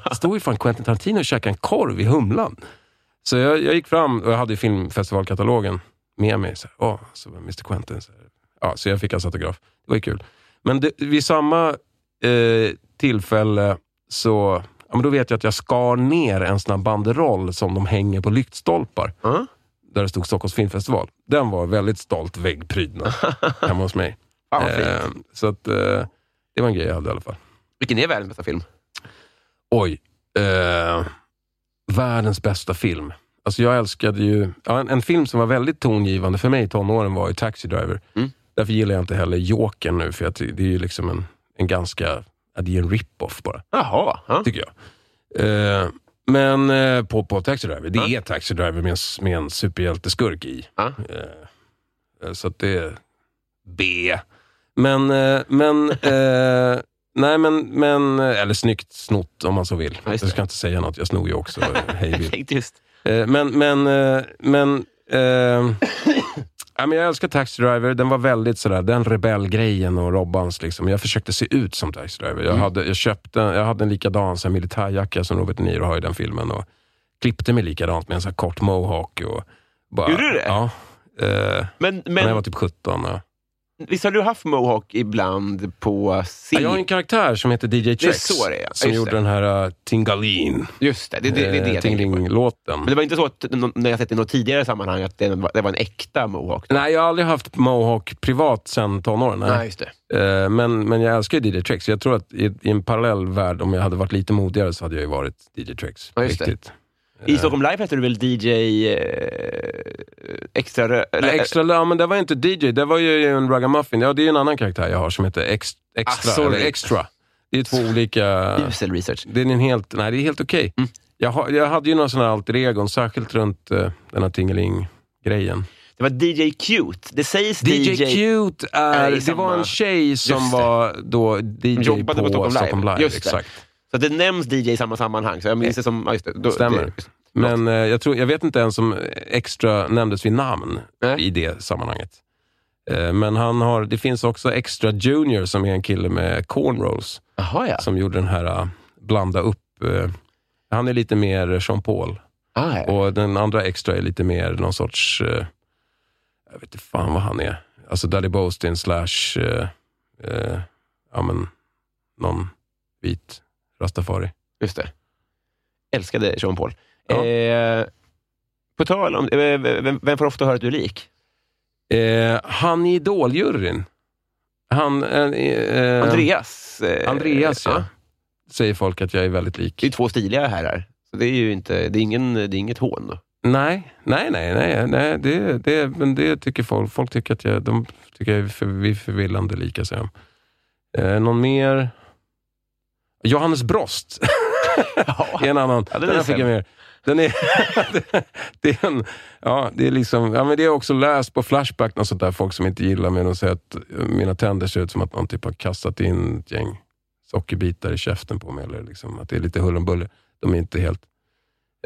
Det står ju fan Quentin Tarantino och käkar en korv i Humlan. Så jag, jag gick fram och jag hade ju filmfestivalkatalogen med mig. Så, här, Åh, så Mr Quentin. Så, ja, så jag fick hans autograf. Det var ju kul. Men det, vid samma eh, tillfälle så ja, men då vet jag att jag skar ner en sån här banderoll som de hänger på lyktstolpar
Ja.
där det stod Stockholms filmfestival. Den var väldigt stolt väggprydnad hemma hos mig.
Fan.
Eh, så att, eh, det var en grej jag hade i alla fall.
Vilken är världens bästa film?
Oj. Eh, världens bästa film. Alltså jag älskade ju... Ja, en, en film som var väldigt tongivande för mig i tonåren var ju Taxi Driver.
Mm.
Därför gillar jag inte heller Jokern nu, för att det är ju liksom en, en ganska... Det är en rip-off bara,
Jaha. Ja.
tycker jag. Eh, men eh, på, på Taxi Driver, det är Taxi Driver med en, med en superhjälteskurk i.
Ja.
Eh, så att det är B. Men, eh, men, eh, nej men, men, eller snyggt snott om man så vill.
Ja,
jag ska inte säga något, jag snor ju också hej
tänkte just...
Eh, Men, men, eh, men, eh, ja, men jag älskar Taxi Driver. Den var väldigt sådär, den rebellgrejen och Robbans. Liksom. Jag försökte se ut som Taxi Driver. Jag, hade, jag, köpte, jag hade en likadan så militärjacka som Robert De Niro har i den filmen. Och klippte mig likadant med en sån kort mohawk. Och bara,
Gjorde du det?
Ja. Eh,
Men,
När jag
men
var typ 17. Ja.
Visst har du haft mohawk ibland på scen?
Ja, Jag har en karaktär som heter DJ
det är, ja.
Som gjorde
det.
den här uh, Tingalin.
Just det, det, det, det är det jag tänker på.
Tingeling-låten.
Men det var inte så att när jag sett i något tidigare sammanhang att det var, det var en äkta mohawk?
Nej, jag har aldrig haft mohawk privat sen tonåren. Nej.
just det.
Eh, Men, men jag älskar ju DJ Trex. Jag tror att i, i en parallell värld, om jag hade varit lite modigare, så hade jag ju varit DJ Trex.
Ja, just det. I Stockholm Live hette du väl DJ eh, extra... Eller-
Extra, ja, men det var inte DJ, det var ju en ragamuffin. Ja, det är ju en annan karaktär jag har som heter ex, Extra.
Ah,
eller extra. Det är två olika...
Usel research.
Det är en helt, nej, det är helt okej.
Mm.
Jag, har- jag hade ju några sådana alter egon, särskilt runt uh, den här Tingeling-grejen.
Det var DJ Cute. Det sägs
DJ,
DJ...
Cute är,
är
det var en tjej som var då DJ på,
Stockholm Live.
Stockholm Live. Exakt.
Så det nämns DJ i samma sammanhang. Så jag minns det som... Ja, just det. Då,
Stämmer.
Det,
Men eh, jag, tror, jag vet inte ens om Extra nämndes vid namn
Nej.
i det sammanhanget. Eh, men han har, det finns också Extra Junior som är en kille med cornrows.
Jaha, ja.
Som gjorde den här uh, blanda upp. eh, han är lite mer Jean Paul.
Ah, ja.
Och den andra Extra är lite mer någon sorts, eh, jag vet inte fan vad han är. Alltså Daddy Boastin slash, ja men, någon vit rastafari.
Just det. Älskade Jean Paul.
Ja.
Eh, på tal om... Eh, vem, vem får ofta höra att du är lik?
Eh, han i Idoljuryn. Han, eh, eh,
Andreas. Eh,
Andreas, ja. Säger folk att jag är väldigt lik.
Det är två stiliga herrar. Så det är ju inte, det är ingen, det är inget hån. Då.
Nej, nej, nej, nej, nej det, det, men det tycker folk. Folk tycker att jag, de tycker jag är för, vi är förvillande lika, de. Eh, någon mer? Johannes Brost är en annan.
Ja, den
den fick jag med. Den är, det är en, ja, det är liksom, ja, men det är också läst på Flashback, och sånt där, folk som inte gillar mig, och säger att mina tänder ser ut som att någon typ har kastat in ett gäng sockerbitar i käften på mig, eller liksom, att det är lite huller om buller. De är inte helt...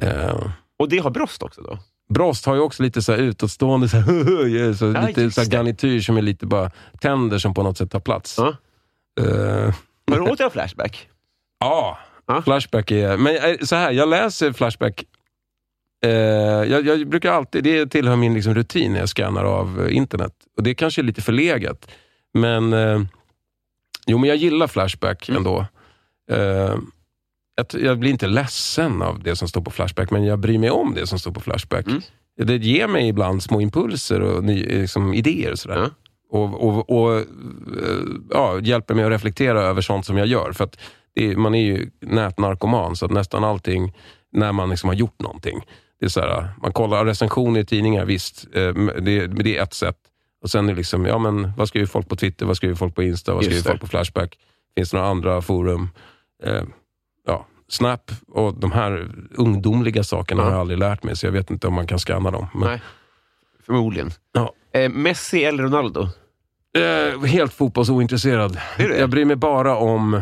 Eh,
Och det har Brost också då?
Brost har ju också lite så här utåtstående, så här, så
Ja,
lite så garnityr som är lite bara tänder som på något sätt tar plats.
Ja.
Eh,
Har du åt en Flashback?
Ja,
Ja.
Flashback är... Men eh, så här, jag läser Flashback. Eh, jag, jag brukar alltid, det tillhör min liksom rutin när jag scannar av eh, internet. Och Det kanske är lite förlegat. Men, eh, jo, men jag gillar Flashback
Mm.
ändå. Eh, jag, jag blir inte ledsen av det som står på Flashback, men jag bryr mig om det som står på Flashback.
Mm.
Det ger mig ibland små impulser och ny, liksom, idéer. Och sådär.
Ja.
Och, och, och eh, ja, hjälper mig att reflektera över sånt som jag gör. För att är, man är ju nätnarkoman, så nästan allting, när man liksom har gjort någonting. Det är så här, man kollar recensioner i tidningar, visst, eh, det, det är ett sätt. Och sen är det liksom, ja men vad skriver folk på Twitter, vad skriver folk på Insta, vad skriver
det.
folk på Flashback? Finns det några andra forum? Eh, ja, Snap och de här ungdomliga sakerna
Ja.
har jag aldrig lärt mig, så jag vet inte om man kan scanna dem. Men,
Nej. Förmodligen.
Ja.
Eh, Messi eller Ronaldo?
Eh, helt fotbollsointresserad.
Du det?
Jag bryr mig bara om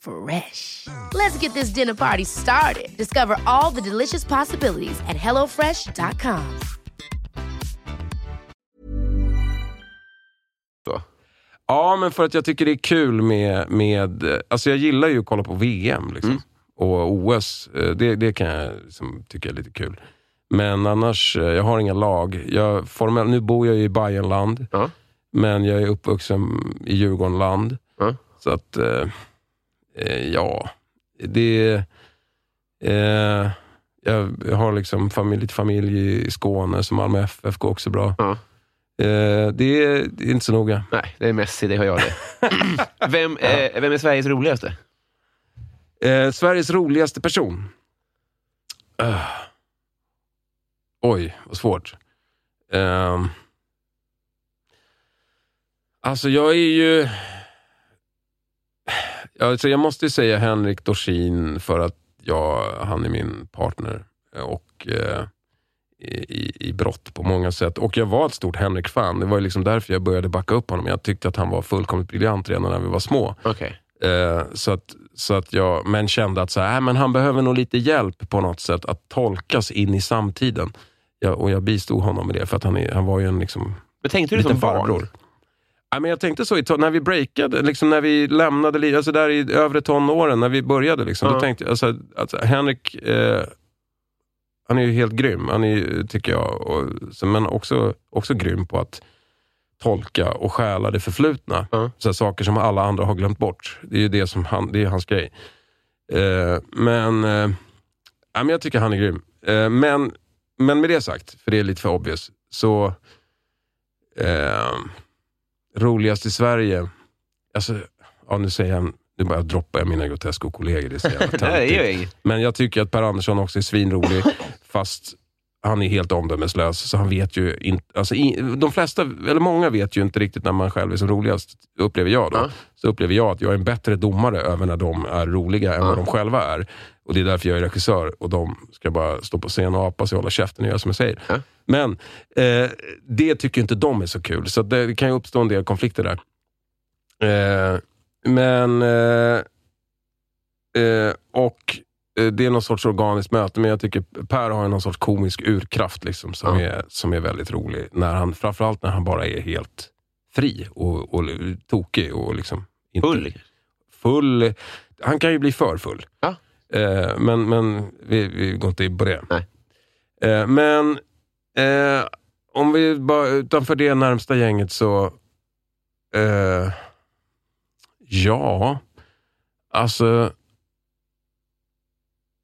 Fresh. Let's get this dinner party started. Discover all the delicious possibilities at hellofresh.com.
Så.
Ja, men för att jag tycker det är kul med... med alltså jag gillar ju att kolla på VM liksom.
Mm.
och OS. eh, Det, det kan jag liksom, tycka är lite kul. Men annars, eh, jag har inga lag. Jag, formell, nu bor jag ju i Bayernland,
Ja.
men jag är uppvuxen i Djurgårdenland.
Ja.
Så att, eh, ja, det... Eh, jag, har liksom familj, lite familj i Skåne, som Malmö FF går också bra.
Ja.
Eh, det, är, det är inte så noga.
Nej, det är Messi, det har jag det. vem, eh, vem är Sveriges roligaste?
Eh, Sveriges roligaste person? Eh. Oj, vad svårt. Ehm. alltså jag är ju... Alltså jag måste säga Henrik Dorsin för att jag, han är min partner och eh, i, i, brott på många sätt. Och jag var ett stort Henrik-fan. Det var ju liksom därför jag började backa upp honom. Jag tyckte att han var fullkomligt briljant redan när vi var små.
Okej.
Eh, så att, så att jag, men kände att så här, äh, men han behöver nog lite hjälp på något sätt att tolkas in i samtiden. Ja, och jag bistod honom med det, för att han, är, han var ju en liksom,
Men tänkte du
liten
som barn?
farbror. Ja, men jag tänkte så, när vi breakade, liksom när vi lämnade, alltså där i övre tonåren, när vi började, liksom,
Ja.
då tänkte jag, alltså, alltså, Henrik, eh, han är ju helt grym, han är, tycker jag, och, så, men också, också grym på att tolka och stjäla det förflutna.
Ja.
Så saker som alla andra har glömt bort. Det är ju det som han, det är hans grej. Eh, men, eh, ja, men jag tycker han är grym. Eh, men, men med det sagt, för det är lite för obvious, så eh, roligast i Sverige, alltså, ja, nu säger jag, nu bara droppar jag mina det är jävla
Nej, det gör jag.
Men jag tycker att Per Andersson också är svinrolig, fast han är helt omdömeslös. Så han vet ju inte, alltså, i, de flesta, eller många vet ju inte riktigt när man själv är som roligast, upplever jag då.
Ja.
Så upplever jag att jag är en bättre domare över när de är roliga än
Ja.
vad de själva är. Och Det är därför jag är regissör och de ska bara stå på scen och apa sig och hålla käften och göra som jag säger.
Ja.
Men eh, det tycker inte de är så kul, så det kan ju uppstå en del konflikter där. Eh, men eh, eh, och eh, det är någon sorts organiskt möte, men jag tycker Per har någon sorts komisk urkraft liksom, som,
Ja.
är, som är väldigt rolig. När han, framförallt när han bara är helt fri och, och tokig. Och liksom inte,
Full.
full. Han kan ju bli för full.
Ja.
Eh, men men vi, vi går inte in på det.
Nej.
Eh, men eh, om vi bara utanför det närmsta gänget så... Eh, ja, alltså...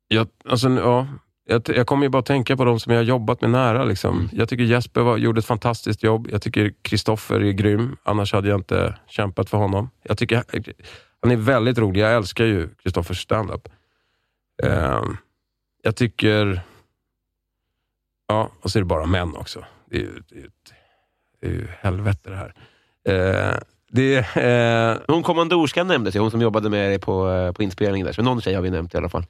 Jag, alltså ja, jag, jag kommer ju bara tänka på de som jag har jobbat med nära. Liksom.
Mm.
Jag tycker Jesper var, gjorde ett fantastiskt jobb. Jag tycker Kristoffer är grym. Annars hade jag inte kämpat för honom. Jag tycker han är väldigt rolig. Jag älskar ju Kristoffers standup. Eh, jag tycker... Ja, och så är det bara män också. Det är ju, det är det är ju helvete det här. Eh, det. Eh,
Hon kommandorskan nämndes ju, hon som jobbade med dig på, eh, på inspelningen där. Så någon tjej har vi nämnt i alla fall.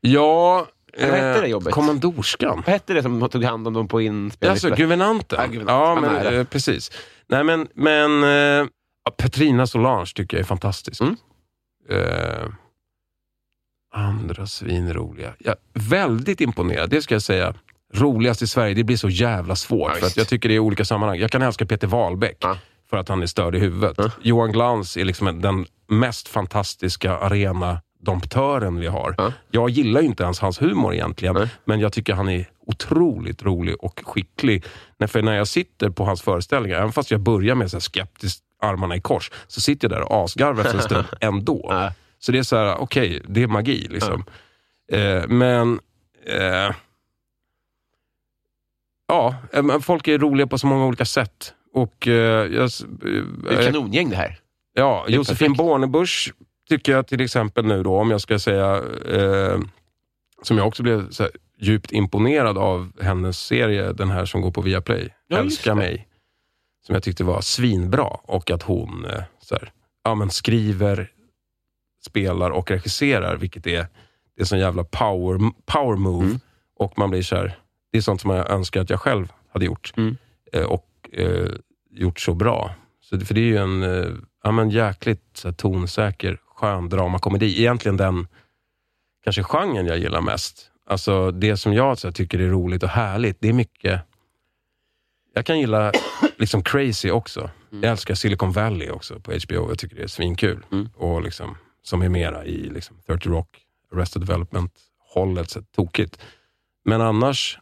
ja...
Vad hette det jobbet?
Kommandorskan.
Vad hette det som tog hand om dem på inspelningen?
Alltså, guvernanten.
Ja, guvernanten.
Ja, men, eh, precis. Nej, men, men eh, Petrina Solange tycker jag är fantastisk.
Mm.
Eh, andra svinroliga. Ja, väldigt imponerad, det ska jag säga. Roligast i Sverige, det blir så jävla svårt.
Ja,
för att jag tycker det är olika sammanhang. Jag kan älska Peter Wahlbeck
Ja.
för att han är störd i huvudet.
Ja.
Johan Glans är liksom den mest fantastiska arena domptören vi har.
Ja.
Jag gillar ju inte ens hans humor egentligen, men jag tycker han är otroligt rolig och skicklig. För när jag sitter på hans föreställningar, även fast jag börjar med så skeptiskt armarna i kors, så sitter jag där och asgarvar efter en stund ändå. Så det är så här, okej, det är magi. Liksom. Eh, men... Eh, ja, eh, folk är roliga på så många olika sätt. Och eh, jag, s-
Det är
eh,
kanongäng det här.
Ja,
Det
Josefin. Bornebusch tycker jag till exempel nu då, om jag ska säga, eh, som jag också blev här, djupt imponerad av hennes serie, den här som går på Viaplay,
Ja,
Älska mig. Som jag tyckte var svinbra och att hon eh, så här, ja, men skriver, spelar och regisserar, vilket är, det är sån jävla power, power move.
Mm.
Och man blir så här, det är sånt som jag önskar att jag själv hade gjort.
Mm.
Eh, och eh, gjort så bra. Så, för det är ju en eh, ja, men jäkligt så här, tonsäker, skön dramakomedi. Egentligen den kanske genren jag gillar mest. Alltså det som jag så här, tycker är roligt och härligt, det är mycket... Jag kan gilla liksom crazy också. Jag älskar Silicon Valley också på HBO. Jag tycker det är svinkul.
Mm.
Och liksom, som är mera i liksom, 30 Rock, Arrested Development-hållet. Tokigt. Men annars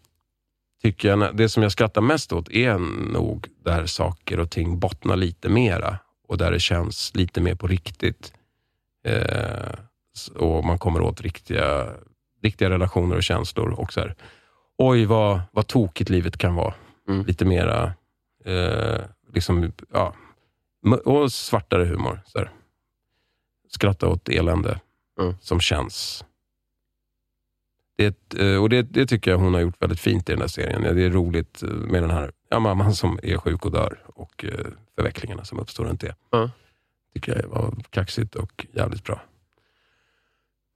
tycker jag, det som jag skrattar mest åt är nog där saker och ting bottnar lite mera och där det känns lite mer på riktigt. Eh, och man kommer åt riktiga, riktiga relationer och känslor. Och så här, Oj, vad, vad tokigt livet kan vara.
Mm.
Lite mera, eh, liksom, ja, och svartare humor. Så här. Skratta åt elände
Mm.
som känns. Det, eh, och det, det tycker jag hon har gjort väldigt fint i den här serien. Ja, Det är roligt eh, med den här ja, mamman som är sjuk och dör och eh, förvecklingarna som uppstår runt det.
Ja.
tycker jag var kaxigt och jävligt bra.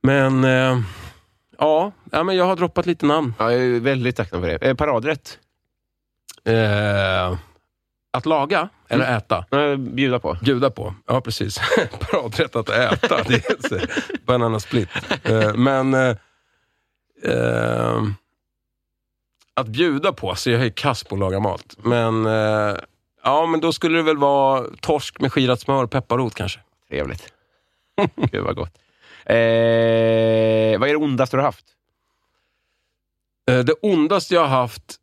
Men eh, ja, ja men jag har droppat lite namn.
Ja, jag är väldigt tacksam för det. Eh, paradrätt?
Eh, att laga eller
Mm.
äta?
Eh, bjuda på.
Bjuda på. Ja, precis. Paradrätt att äta. Det är så, banana split. Eh, men eh, eh, att bjuda på, så jag är kass på att laga mat. Men eh, ja, men då skulle det väl vara torsk med skirat smör och pepparrot kanske.
Trevligt. Gud vad gott. Eh, vad är det ondaste du har haft?
Eh, det ondaste jag har haft,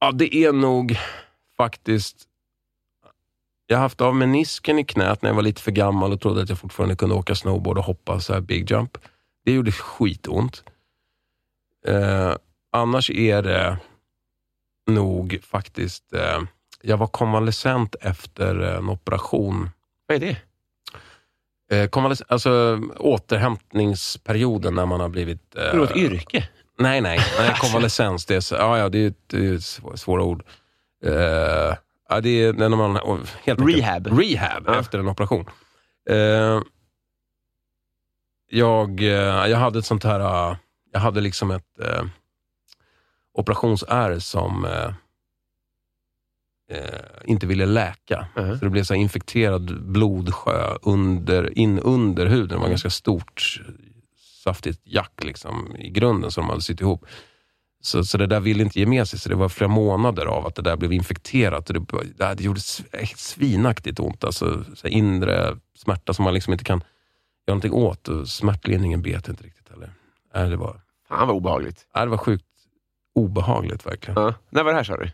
ja det är nog faktiskt jag har haft av menisken i knät när jag var lite för gammal och trodde att jag fortfarande kunde åka snowboard och hoppa så här big jump. Det gjorde skitont. Eh, annars är det nog faktiskt... Eh, jag var konvalescent efter en operation.
Vad är det?
Eh, konvalescent, alltså återhämtningsperioden när man har blivit... Eh,
ett yrke?
Nej, nej. nej konvalescens, det är, så, ja, ja, det är, det är svå- svåra ord. Eh, det är när man... och Helt enkelt-
Rehab.
Rehab
Ja.
efter en operation. Eh, jag, eh, jag hade ett sånt här... eh, jag hade liksom ett eh, operationsärr som eh, eh, inte ville läka.
Mhm.
Så det blev så infekterad blodsjö under, in under huden. Det var ganska stort, saftigt jack liksom, i grunden som de hade sytt ihop. Så, så det där ville inte ge med sig, så det var flera månader av att det där blev infekterat. Och det, det, gjorde sv- svinaktigt ont. Alltså, så inre smärta som man liksom inte kan göra någonting åt. Och smärtlindringen bet inte riktigt heller. Nej, det, var,
Fan vad obehagligt.
nej, det var sjukt obehagligt verkligen.
Ja. När var det här sa du?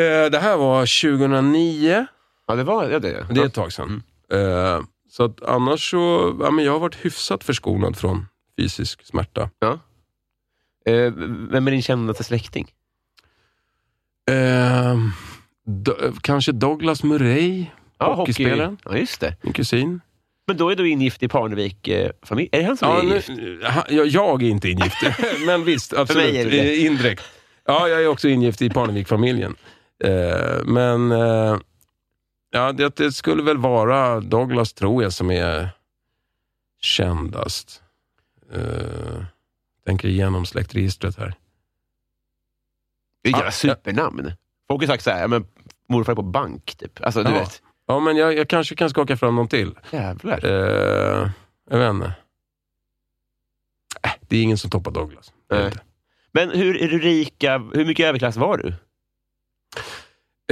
Eh, det här var 2009.
Ja, det var ja, det.
Det är ett tag sedan. Eh, så att annars så, ja, men jag har varit hyfsat förskonad från fysisk smärta.
Eh, vem är din kändaste släkting?
Eh, Do- kanske Douglas Murray, hockeyspelaren,
Ja, just det.
min kusin.
Men då är du ingift i Parnevik-familj. är det han som
Ja,
är
nu,
gift?
ha- jag, jag är inte ingift, men visst, absolut.
mig är det.
Eh, Indirekt. Ja, jag är också ingift i Parnevik-familjen. Eh, men eh, ja, det, det skulle väl vara Douglas, tror jag, som är kändast. Eh, tänker igenom släktregistret här.
Det är ett jävla supernamn. Folk har sagt så här, ja, men morfar på bank, typ. Alltså, du
Ja.
vet.
Ja, men jag, jag kanske kan skaka fram någon till.
Jävlar.
Eh, jag vet inte. Äh, det är ingen som toppar Douglas.
Nej. Men hur är du rika? Hur mycket överklass var du?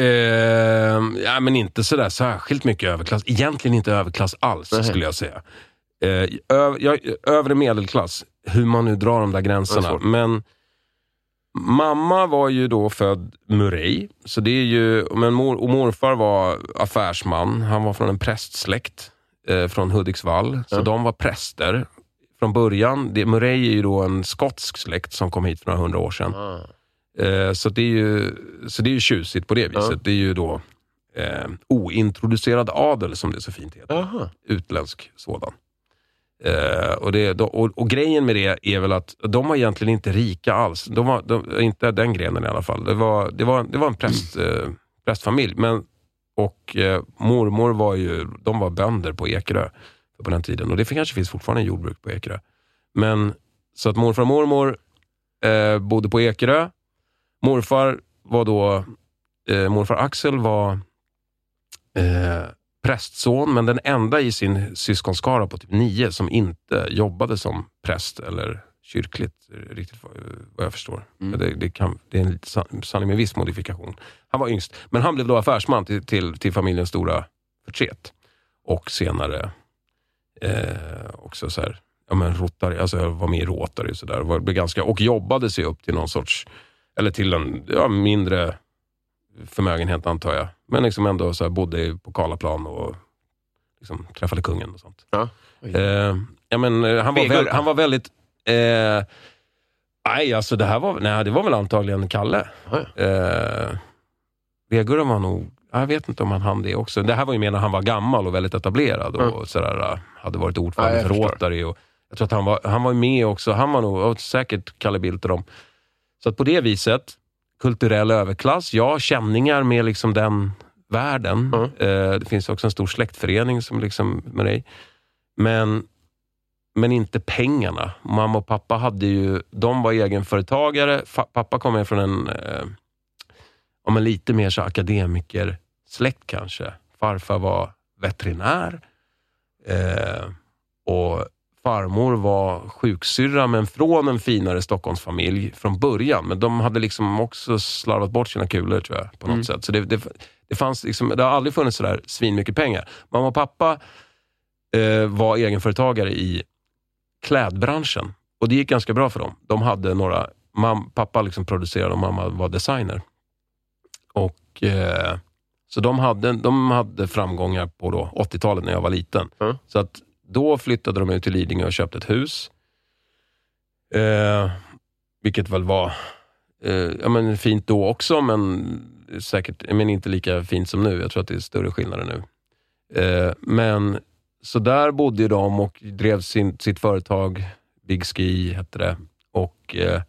Eh, ja, men inte sådär särskilt mycket överklass. Egentligen inte överklass alls,
Nej.
skulle jag säga. Eh, jag, övre medelklass, hur man nu drar de där gränserna.
Ja,
men Mamma var ju då född Murray, så det är ju, men mor, och morfar var affärsman. Han var från en prästsläkt eh, från Hudiksvall, så de var präster. Från början, det, Murray är ju då en skotsk släkt som kom hit för några hundra år sedan.
Ah.
Eh, så, det är ju, så det är ju tjusigt på det viset. Det är ju då eh, ointroducerad adel, som det så fint heter.
Jaha.
Utländsk sådan. Eh, och, det, och, och grejen med det är väl att de var egentligen inte rika alls. De var, de, inte den grenen i alla fall. Det var, det var, det var en präst, eh, prästfamilj. Men, och eh, mormor var ju, de var bönder på Ekerö på den tiden. Och det kanske finns fortfarande jordbruk på Ekerö. Men, så att morfar och mormor bodde på Ekerö. Morfar var då, morfar Axel var prästson, men den enda i sin syskonskara på typ nio som inte jobbade som präst eller kyrkligt, eh, riktigt vad vad jag förstår. Men Det, det, kan, det är en sanning med viss modifikation. Han var yngst, men han blev då affärsman till, till, till familjens stora förtret. Och senare eh, också så här, ja men Rotary, alltså jag var med i Rotary och sådär. Var- blev ganska- Och jobbade sig upp till någon sorts, eller till en ja, mindre förmögenhet antar jag. Men liksom ändå så här, bodde på Karlaplan och liksom, träffade kungen och sånt.
Ja.
Eh, ja, men, eh, han, var väl, han var väldigt... Eh, nej, alltså det här var, nej, det var väl antagligen Kalle.
Ja.
Eh, Vegurra var nog... Jag vet inte om han hann det också. Det här var ju mer när han var gammal och väldigt etablerad och
Mm.
sådär, eh, hade varit ordförande för. Rotary. Och jag tror att han var, han var med också. Han var nog säkert Kalle Bildt och dem. Så att på det viset, kulturell överklass, ja, känningar med liksom den världen.
Mm.
Eh, det finns också en stor släktförening som liksom med dig. Men, men inte pengarna. Mamma och pappa hade ju, de var egenföretagare. Fa, pappa kom från en, eh, om en lite mer så akademikersläkt kanske. Farfar var veterinär. Eh, och farmor var sjuksyrra, men från en finare Stockholmsfamilj från början. Men de hade liksom också slarvat bort sina kulor tror jag, på något sätt. Så det, det, det, fanns liksom, det har aldrig funnits sådär svin mycket pengar. Mamma och pappa eh, var egenföretagare i klädbranschen och det gick ganska bra för dem. De hade några, mam, pappa liksom producerade och mamma var designer. Och eh, Så de hade, de hade framgångar på då 80-talet när jag var liten.
Mm.
Så att då flyttade de ut till Lidingö och köpte ett hus. Eh, vilket väl var eh, ja, men fint då också, men säkert eh, men inte lika fint som nu. Jag tror att det är större skillnader nu. Eh, men så där bodde de och drev sin, sitt företag, Big Ski hette det. Och, eh,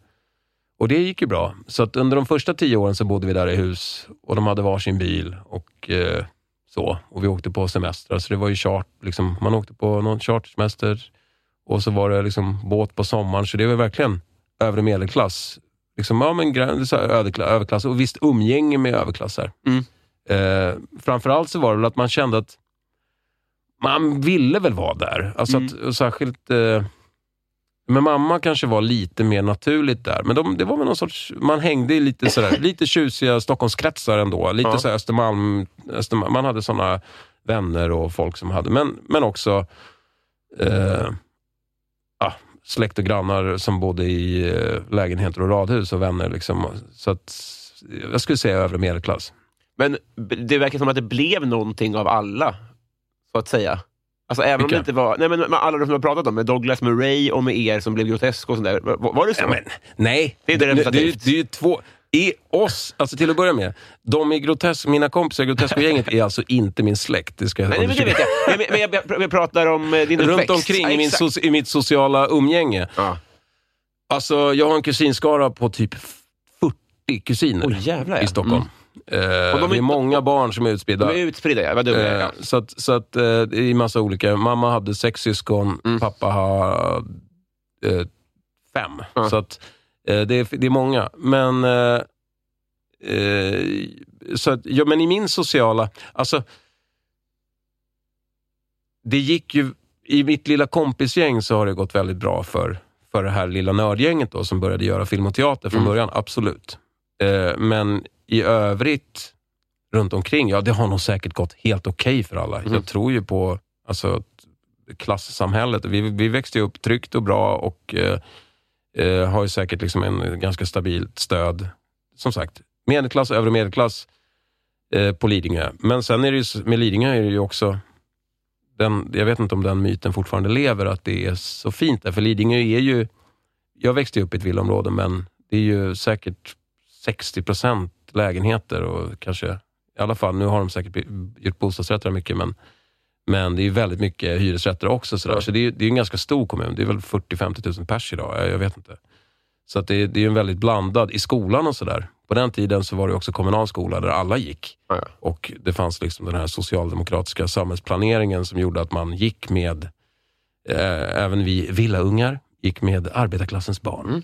och det gick ju bra. Så att under de första tio åren så bodde vi där i hus och de hade varsin bil. och eh, så. Och vi åkte på semestrar, så det var ju chart, liksom, man åkte på någon chartersemester och så var det liksom båt på sommaren, så det var verkligen övre medelklass. Liksom, ja, men, överklass och visst umgänge med överklassar.
Mm.
Eh, framförallt så var det väl att man kände att man ville väl vara där. Alltså
Mm.
att, särskilt eh, men mamma kanske var lite mer naturligt där. Men de, det var väl någon sorts, man hängde i lite, sådär, lite tjusiga Stockholmskretsar ändå. Lite
Ja.
så Östermalm, Östermalm. Man hade såna vänner och folk som hade, men, men också eh, ja, släkt och grannar som bodde i eh, lägenheter och radhus och vänner. Liksom. Så att, jag skulle säga övre medelklass.
Men det verkar som att det blev någonting av alla, så att säga. Alltså även om det inte var... Nej, men med alla de som har pratat om, med Douglas Murray och med er som blev grotesk och sånt där. Var, var det så?
Ja, men, nej,
Det är inte
det, det, det är ju två... I oss, alltså till att börja med, de i grotesk, mina kompisar i Grotesco-gänget är alltså inte min släkt. Det ska jag
Nej, men det vet jag. Men, men jag, jag, pratar om eh, din
Runt
uppväxt.
omkring
Ja,
i, min so, i mitt sociala umgänge.
Ja.
Alltså, jag har en kusinskara på typ 40 kusiner
ja.
i Stockholm. Eh,
Och de är
det är många barn som är
De
utspridda.
är utspridda, ja. Vad dum jag är.
Eh,
ja.
Så att, så att, eh, det är massa olika. Mamma hade sex syskon,
Mm.
pappa har eh, fem.
Ja.
Så att, eh, det, är, det är många. Men, eh, eh, så att, ja, men i min sociala... Alltså, det gick ju... I mitt lilla kompisgäng så har det gått väldigt bra för, för det här lilla nördgänget då, som började göra film och teater från
Mm.
början. Absolut. Eh, men i övrigt runt omkring, ja det har nog säkert gått helt okej för alla.
Mm.
Jag tror ju på alltså, klassamhället. Vi, vi växte ju upp tryggt och bra och eh, Eh, har ju säkert liksom en ganska stabilt stöd. Som sagt, medelklass, övre medelklass eh, på Lidingö. Men sen är det ju, med Lidingö är det ju också, den, jag vet inte om den myten fortfarande lever, att det är så fint där. För Lidingö är ju, jag växte upp i ett villaområde, men det är ju säkert 60 procent lägenheter och kanske, i alla fall, nu har de säkert gjort bostadsrätter mycket, men, men det är väldigt mycket hyresrätter också. Sådär.
Ja.
Så det är, det är en ganska stor kommun. Det är väl 40-50 000 pers idag, jag, jag vet inte. Så det, det är en väldigt blandad, i skolan och sådär. På den tiden så var det också kommunal skola där alla gick.
Ja.
Och det fanns liksom den här socialdemokratiska samhällsplaneringen som gjorde att man gick med, eh, även vi villaungar, gick med arbetarklassens barn.
Mm.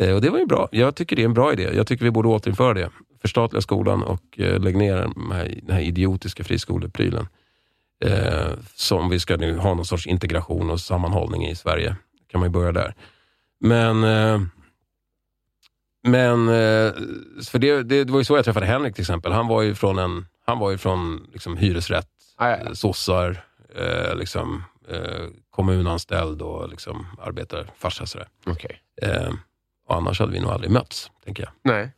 Eh, och det var ju bra. Jag tycker det är en bra idé. Jag tycker vi borde återinföra det. Förstatliga skolan och eh, lägg ner den här, den här idiotiska friskoleprylen. Eh, som vi ska nu ha någon sorts integration och sammanhållning i Sverige. kan man ju börja där. Men eh, men, för det, det, det var ju så jag träffade Henrik till exempel. Han var ju från, en, han var ju från liksom, hyresrätt, eh, sossar, liksom, kommunanställd och liksom, arbetarfarsa. Sådär.
Okej.
Eh, och annars hade vi nog aldrig mötts, tänker jag.
Nej.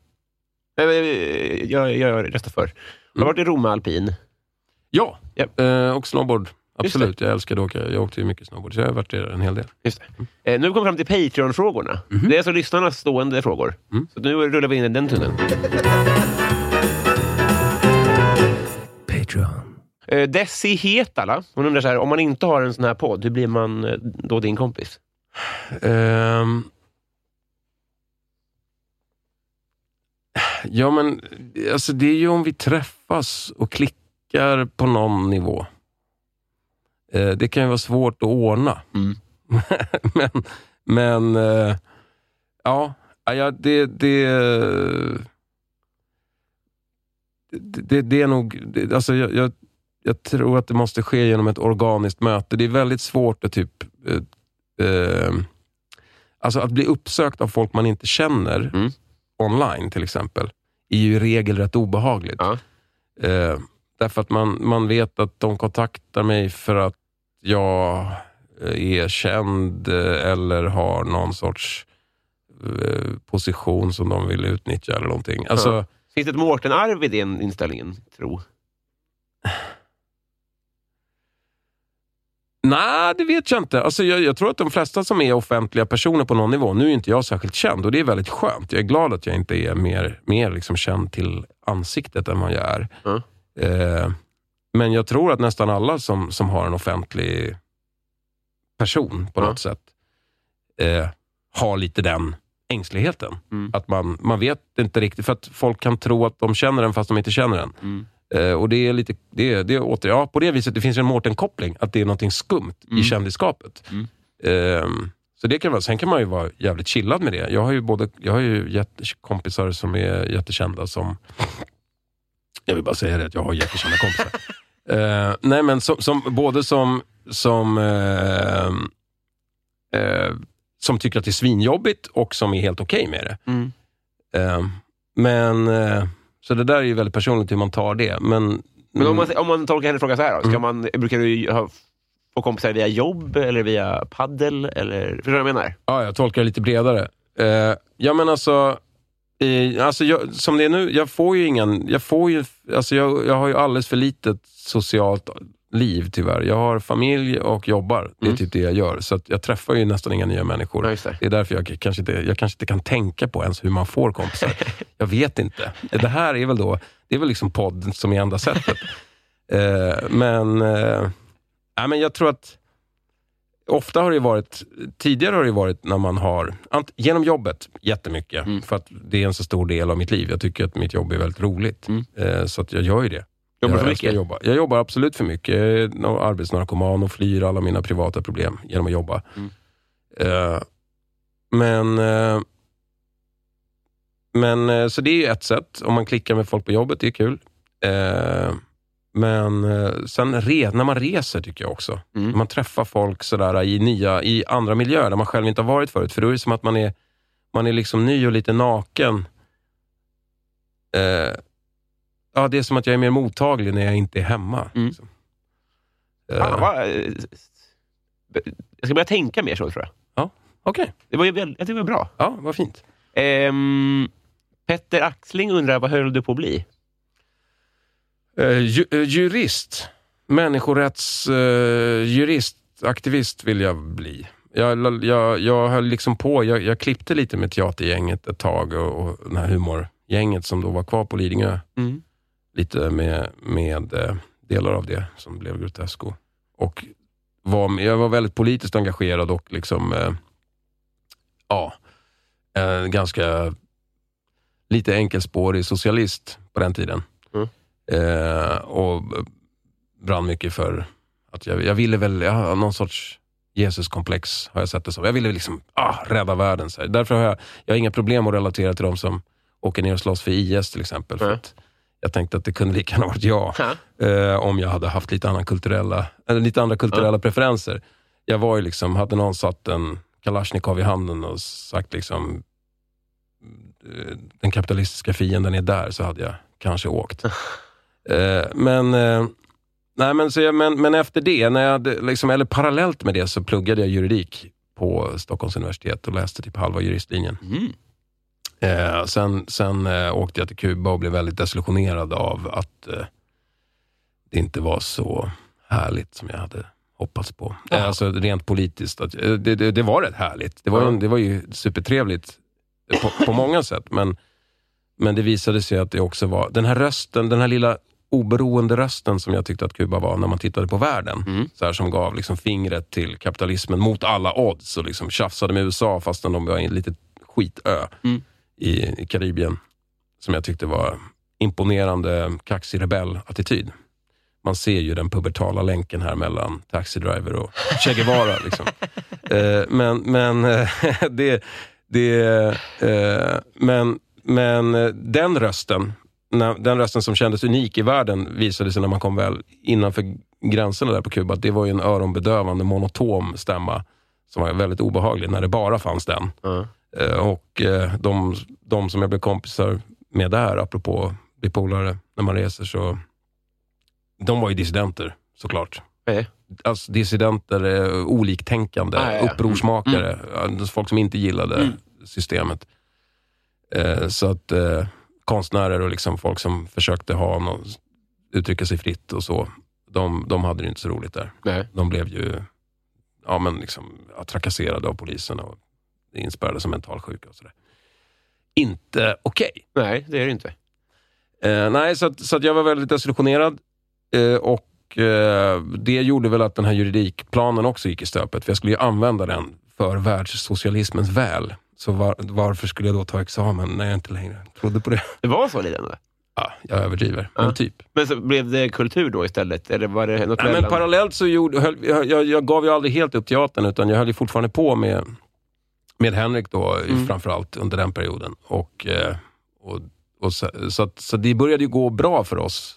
Nej, men Jag, jag, jag röstar för. Har du
Mm.
varit i Rom alpin?
Ja,
Japp.
eh, och snowboard. Absolut, jag älskade att åka. Jag åkte ju mycket snowboard, så jag har varit där en hel del.
Just det. Eh, nu har vi fram till Patreon-frågorna.
Mhm.
Det är alltså lyssnarnas stående frågor.
Mm.
Så nu rullar vi in i den tunneln.
Patreon.
Eh, Desi Hetala, hon undrar så här, om man inte har en sån här podd, hur blir man eh, då din kompis?
Ehm. Ja, men alltså, det är ju om vi träffas och klickar på någon nivå. Eh, det kan ju vara svårt att ordna.
Mm.
men men eh, ja, ja det, det, det, det, är nog... Det, alltså jag, jag, jag tror att det måste ske genom ett organiskt möte. Det är väldigt svårt att typ eh, eh, Alltså att bli uppsökt av folk man inte känner
Mm.
online till exempel, är ju i regel rätt obehagligt.
Ja.
Eh, därför att man, man vet att de kontaktar mig för att jag eh, är känd eh, eller har någon sorts eh, position som de vill utnyttja eller någonting. Alltså,
Ja. Finns det ett Mårten-arv i den inställningen, tro?
Nej, det vet jag inte. Alltså, jag, jag tror att de flesta som är offentliga personer på någon nivå, nu är inte jag särskilt känd och det är väldigt skönt. Jag är glad att jag inte är mer, mer liksom känd till ansiktet än vad jag är.
Ja.
Eh, men jag tror att nästan alla som, som har en offentlig person på
Ja.
något sätt eh, har lite den ängsligheten.
Mm.
Att man, man vet inte riktigt, för att folk kan tro att de känner en fast de inte känner en. Eh, och det är lite, det det är åter, ja, på det viset, det finns en Mårten-koppling, att det är något skumt
Mm.
i kändisskapet.
Mm.
Ehm, så det kan vara, sen kan man ju vara jävligt chillad med det. Jag har ju, både, jag har ju jätte, kompisar som är jättekända som... Jag vill bara säga det, att jag har jättekända kompisar. Eh, nej men som, som, både som, som, eh, eh, som tycker att det är svinjobbigt och som är helt okej med det.
Mm.
Eh, men, eh, så det där är ju väldigt personligt hur man tar det. Men,
Men om man, om man tolkar hennes fråga så här då, ska
Mm.
man, brukar du ha, få kompisar via jobb eller via paddel? Eller, förstår du vad jag menar?
Ja, jag tolkar det lite bredare. Eh, ja, men alltså, eh, alltså jag, som det är nu, jag får ju ingen... Jag, får ju, alltså jag, jag har ju alldeles för litet socialt liv tyvärr. Jag har familj och jobbar. Det är
Mm.
typ det jag gör. Så jag träffar ju nästan inga nya människor.
Just det.
Det är därför jag kanske, inte, jag kanske inte kan tänka på ens hur man får kompisar. jag vet inte. Det här är väl då, det är väl liksom podd som är enda sättet. Eh, men, eh, nej, men jag tror att ofta har det varit, tidigare har det varit när man har, genom jobbet jättemycket,
Mm.
för att det är en så stor del av mitt liv. Jag tycker att mitt jobb är väldigt roligt.
Mm.
Eh, så att jag gör ju det.
Jobbar
jag
för mycket?
att Jobba. Jag jobbar absolut för mycket. Jag är arbetsnarkoman och flyr alla mina privata problem genom att jobba.
Mm.
Eh, men eh, men eh, så det är ju ett sätt. Om man klickar med folk på jobbet, det är kul. Men sen re, när man reser tycker jag också.
Mm.
När man träffar folk sådär i, nya, i andra miljöer där man själv inte har varit förut. För då är det som att man är, man är liksom ny och lite naken. Ja, det är som att jag är mer mottaglig när jag inte är hemma.
Mm.
liksom.
Fan, vad, eh, jag ska börja tänka mer så, tror jag.
Okej,
Det var jag det var bra.
ja, vad fint.
Ehm, Petter Axling undrar, vad höll du på att bli?
Eh, ju, eh, jurist. Människorättsjurist, jurist, aktivist vill jag bli. Jag, jag, jag höll liksom på, jag, jag klippte lite med teatergänget ett tag och, och det här humorgänget som då var kvar på Lidingö.
Mm.
Lite med, med eh, delar av det som blev Grotesco. Och var, jag var väldigt politiskt engagerad och liksom, eh, ja, eh, ganska lite enkelspårig socialist på den tiden.
Mm.
Eh, och brann mycket för att jag, jag ville väl, har någon sorts Jesuskomplex har jag sett det som. Jag ville liksom ah, rädda världen. Så här. Därför har jag, jag har inga problem att relatera till de som åker ner och slåss för IS till exempel. För
Nej.
att jag tänkte att det kunde lika gärna varit jag.
Ja.
Eh, om jag hade haft lite, annan kulturella, eller lite andra kulturella preferenser. Jag var ju liksom, hade någon satt en Kalashnikov i handen och sagt liksom eh, den kapitalistiska fienden är där, så hade jag kanske åkt. Eh, men, eh, nej, men, så jag, men, men efter det, när jag hade, liksom, eller parallellt med det, så pluggade jag juridik på Stockholms universitet och läste typ halva juristlinjen.
Mm.
Eh, sen sen eh, åkte jag till Kuba och blev väldigt desillusionerad av att eh, det inte var så härligt som jag hade hoppats på.
Ja.
Eh, alltså rent politiskt. Att, eh, det, det, det var rätt härligt. Det var,
Ja.
det var ju supertrevligt på, på många sätt. Men, men det visade sig att det också var, den här rösten, den här lilla oberoende rösten som jag tyckte att Kuba var när man tittade på världen.
Mm.
Så här, som gav liksom fingret till kapitalismen mot alla odds och liksom tjafsade med USA fastän de var en litet skitö
Mm.
I, i Karibien. Som jag tyckte var imponerande kaxig rebell-attityd. Man ser ju den pubertala länken här mellan Taxi Driver och Che Guevara. liksom. eh, men men eh, det, det, eh, men, men den rösten, den rösten som kändes unik i världen visade sig när man kom väl innanför gränserna där på Kuba, att det var ju en öronbedövande monotom stämma som var väldigt obehaglig när det bara fanns den.
Ja.
Eh, Och eh, de, de som jag blev kompisar med där, apropå bli polare när man reser, så de var ju dissidenter såklart.
Nej.
Alltså dissidenter, oliktänkande,
Ah, ja, ja.
upprorsmakare, alltså folk som inte gillade
Mm.
systemet. Eh, så att konstnärer och liksom folk som försökte ha någon, uttrycka sig fritt och så, de, de hade det inte så roligt där.
Nej.
De blev ju ja, men liksom, trakasserade av polisen och inspärrade som mentalsjuka. Och sådär. Inte okej.
Nej, det är det inte.
Eh, nej, så, att, så att jag var väldigt desillusionerad. Eh, och eh, det gjorde väl att den här juridikplanen också gick i stöpet. För jag skulle ju använda den för världssocialismens väl. Så var, varför skulle jag då ta examen när jag inte längre trodde på det?
Det var så lite ändå.
Ja, jag överdriver,
Ja.
men typ.
Men så blev det kultur då istället? Eller var det något
Nej, men parallellt så gjorde, höll, jag, jag, jag gav ju aldrig helt upp teatern, utan jag höll ju fortfarande på med, med Henrik då,
Mm.
framförallt under den perioden. Och, eh, och, och så, så, att, så det började ju gå bra för oss.